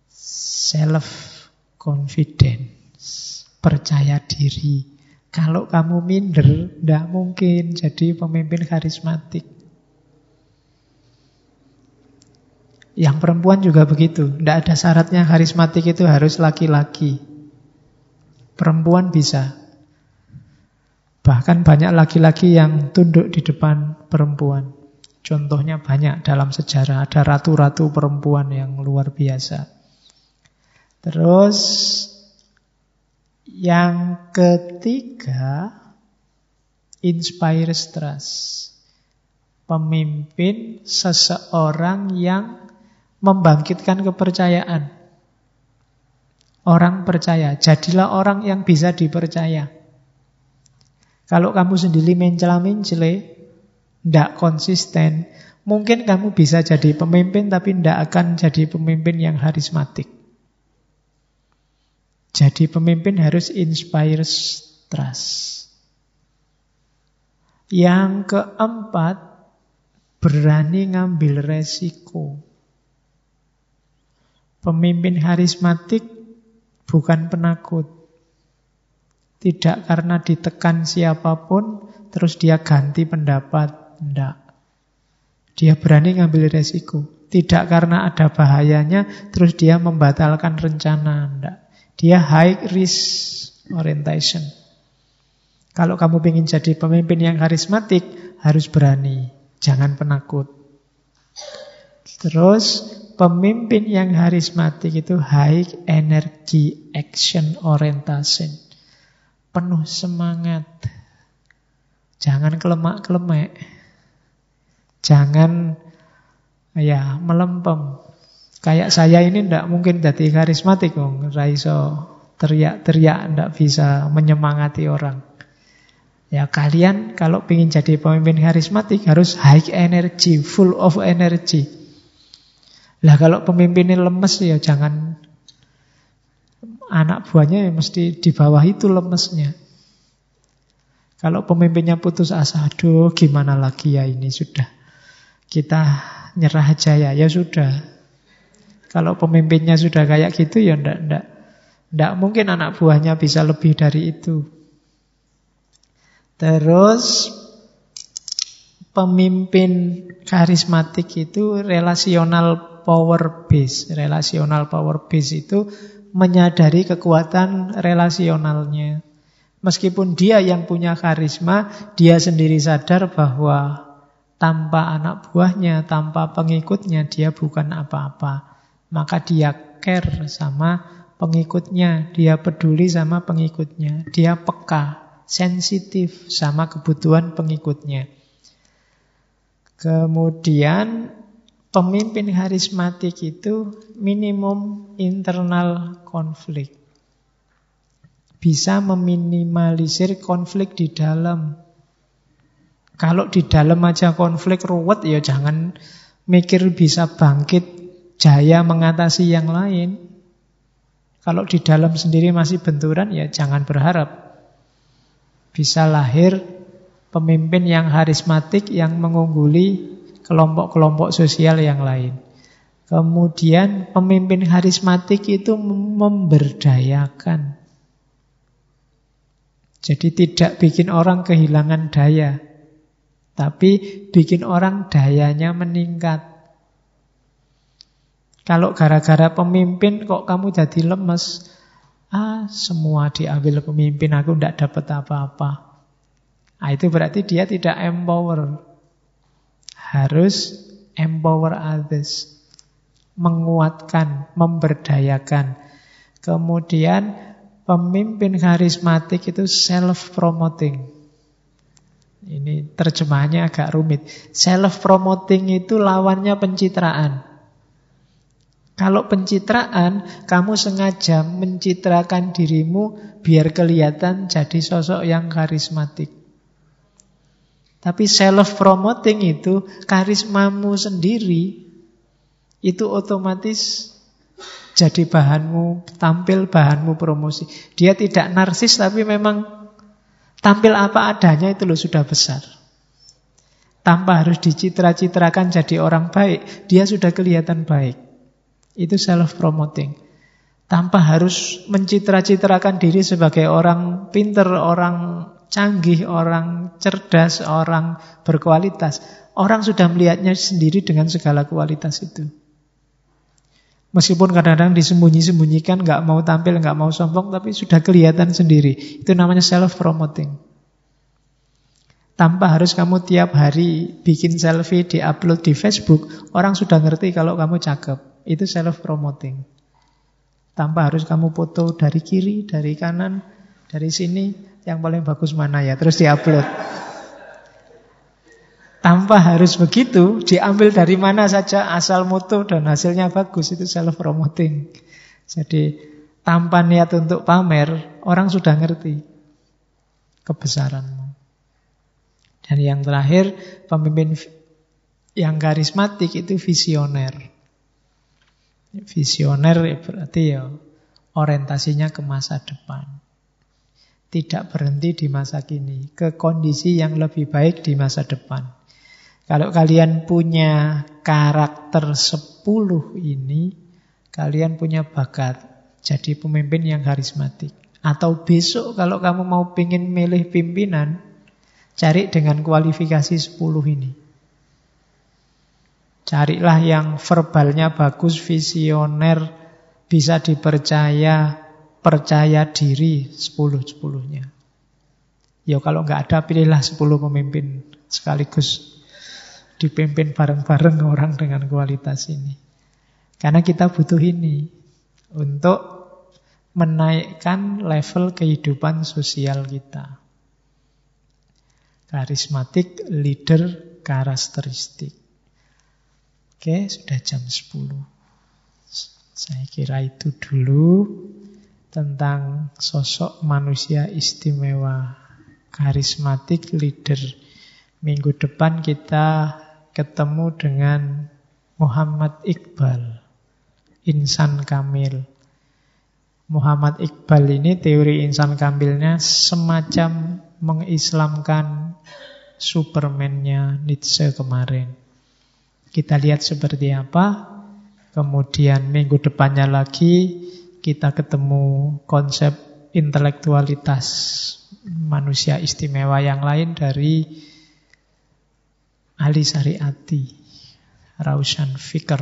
self confidence, percaya diri. Kalau kamu minder, tidak mungkin jadi pemimpin karismatik. Yang perempuan juga begitu. Tidak ada syaratnya karismatik itu harus laki-laki. Perempuan bisa. Bahkan banyak laki-laki yang tunduk di depan perempuan. Contohnya banyak dalam sejarah. Ada ratu-ratu perempuan yang luar biasa. Terus yang ketiga inspires trust. Pemimpin seseorang yang membangkitkan kepercayaan. Orang percaya, jadilah orang yang bisa dipercaya. Kalau kamu sendiri mencela-mencele, tidak konsisten, mungkin kamu bisa jadi pemimpin tapi tidak akan jadi pemimpin yang harismatik. Jadi pemimpin harus inspire trust. Yang keempat, berani ngambil resiko. Pemimpin harismatik bukan penakut. Tidak karena ditekan siapa pun, terus dia ganti pendapat. Tidak. Dia berani ngambil resiko. Tidak karena ada bahayanya, terus dia membatalkan rencana. Tidak. Dia high risk orientation. Kalau kamu ingin jadi pemimpin yang karismatik, harus berani. Jangan penakut. Terus Pemimpin yang harismatik itu high energy action orientation. Penuh semangat. Jangan kelemak-kelemek. Jangan ya melempem. Kayak saya ini tidak mungkin jadi karismatik dong. Raiso teriak-teriak tidak bisa menyemangati orang. Ya kalian kalau ingin jadi pemimpin karismatik harus high energy, full of energy. Lah kalau pemimpinnya lemes ya jangan anak buahnya ya mesti di bawah itu lemesnya. Kalau pemimpinnya putus asa, aduh gimana lagi ya ini sudah. Kita nyerah aja ya, ya sudah. Kalau pemimpinnya sudah kayak gitu ya ndak ndak ndak mungkin anak buahnya bisa lebih dari itu. Terus pemimpin karismatik itu relasional power base. Relasional power base itu menyadari kekuatan relasionalnya. Meskipun dia yang punya karisma, dia sendiri sadar bahwa tanpa anak buahnya, tanpa pengikutnya, dia bukan apa-apa. Maka dia care sama pengikutnya, dia peduli sama pengikutnya, dia peka, sensitif sama kebutuhan pengikutnya. Kemudian Pemimpin harismatik itu minimum internal konflik. Bisa meminimalisir konflik di dalam. Kalau di dalam aja konflik ruwet ya jangan mikir bisa bangkit jaya mengatasi yang lain. Kalau di dalam sendiri masih benturan ya jangan berharap bisa lahir pemimpin yang harismatik yang mengungguli kelompok-kelompok sosial yang lain. Kemudian pemimpin karismatik itu memberdayakan. Jadi tidak bikin orang kehilangan daya, tapi bikin orang dayanya meningkat. Kalau gara-gara pemimpin kok kamu jadi lemes, ah semua diambil pemimpin, aku tidak dapat apa-apa. Ah, itu berarti dia tidak empower harus empower others, menguatkan, memberdayakan. Kemudian pemimpin karismatik itu self-promoting. Ini terjemahannya agak rumit. Self-promoting itu lawannya pencitraan. Kalau pencitraan, kamu sengaja mencitrakan dirimu biar kelihatan jadi sosok yang karismatik. Tapi self-promoting itu karismamu sendiri, itu otomatis jadi bahanmu, tampil bahanmu promosi. Dia tidak narsis tapi memang tampil apa adanya itu loh sudah besar. Tanpa harus dicitra-citrakan jadi orang baik, dia sudah kelihatan baik. Itu self-promoting. Tanpa harus mencitra-citrakan diri sebagai orang pinter, orang canggih, orang cerdas, orang berkualitas. Orang sudah melihatnya sendiri dengan segala kualitas itu. Meskipun kadang-kadang disembunyi-sembunyikan, nggak mau tampil, nggak mau sombong, tapi sudah kelihatan sendiri. Itu namanya self-promoting. Tanpa harus kamu tiap hari bikin selfie, di-upload di Facebook, orang sudah ngerti kalau kamu cakep. Itu self-promoting. Tanpa harus kamu foto dari kiri, dari kanan, dari sini, yang paling bagus mana ya, terus di-upload. Tanpa harus begitu, diambil dari mana saja, asal moto dan hasilnya bagus, itu self-promoting. Jadi, tanpa niat untuk pamer, orang sudah ngerti kebesaranmu. Dan yang terakhir, pemimpin yang karismatik itu visioner. Visioner berarti ya orientasinya ke masa depan. Tidak berhenti di masa kini, ke kondisi yang lebih baik di masa depan. Kalau kalian punya karakter 10 ini, kalian punya bakat jadi pemimpin yang karismatik. Atau besok kalau kamu mau pingin milih pimpinan, Cari dengan kualifikasi 10 ini. Carilah yang verbalnya bagus, visioner, bisa dipercaya, percaya diri 10-10-nya. Ya kalau nggak ada pilihlah 10 pemimpin sekaligus dipimpin bareng-bareng orang dengan kualitas ini. Karena kita butuh ini untuk menaikkan level kehidupan sosial kita. Karismatik, leader, karakteristik. Oke, sudah jam 10. Saya kira itu dulu tentang sosok manusia istimewa, karismatik, leader. Minggu depan kita ketemu dengan Muhammad Iqbal, insan kamil. Muhammad Iqbal ini teori insan kamilnya semacam mengislamkan Superman-nya Nietzsche kemarin. Kita lihat seperti apa. Kemudian minggu depannya lagi kita ketemu konsep intelektualitas manusia istimewa yang lain dari Ali Sariati, Rausan Fikr.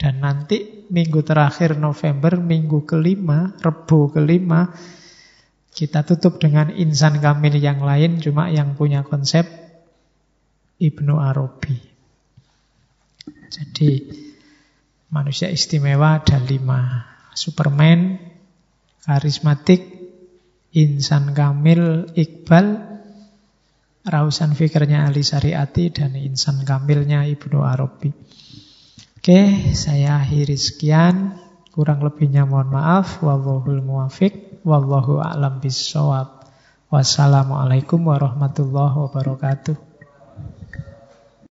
Dan nanti minggu terakhir November, minggu kelima, Rebu kelima, kita tutup dengan insan kamil yang lain, cuma yang punya konsep Ibnu Arabi. Jadi manusia istimewa ada lima. Superman, karismatik, insan kamil, Iqbal, rausan fikirnya Ali Syariati, dan insan kamilnya Ibnu Arabi. Oke, saya akhiri sekian. Kurang lebihnya mohon maaf. Wallahul muwafiq. Wallahu a'lam bisawab. Wassalamualaikum warahmatullahi wabarakatuh.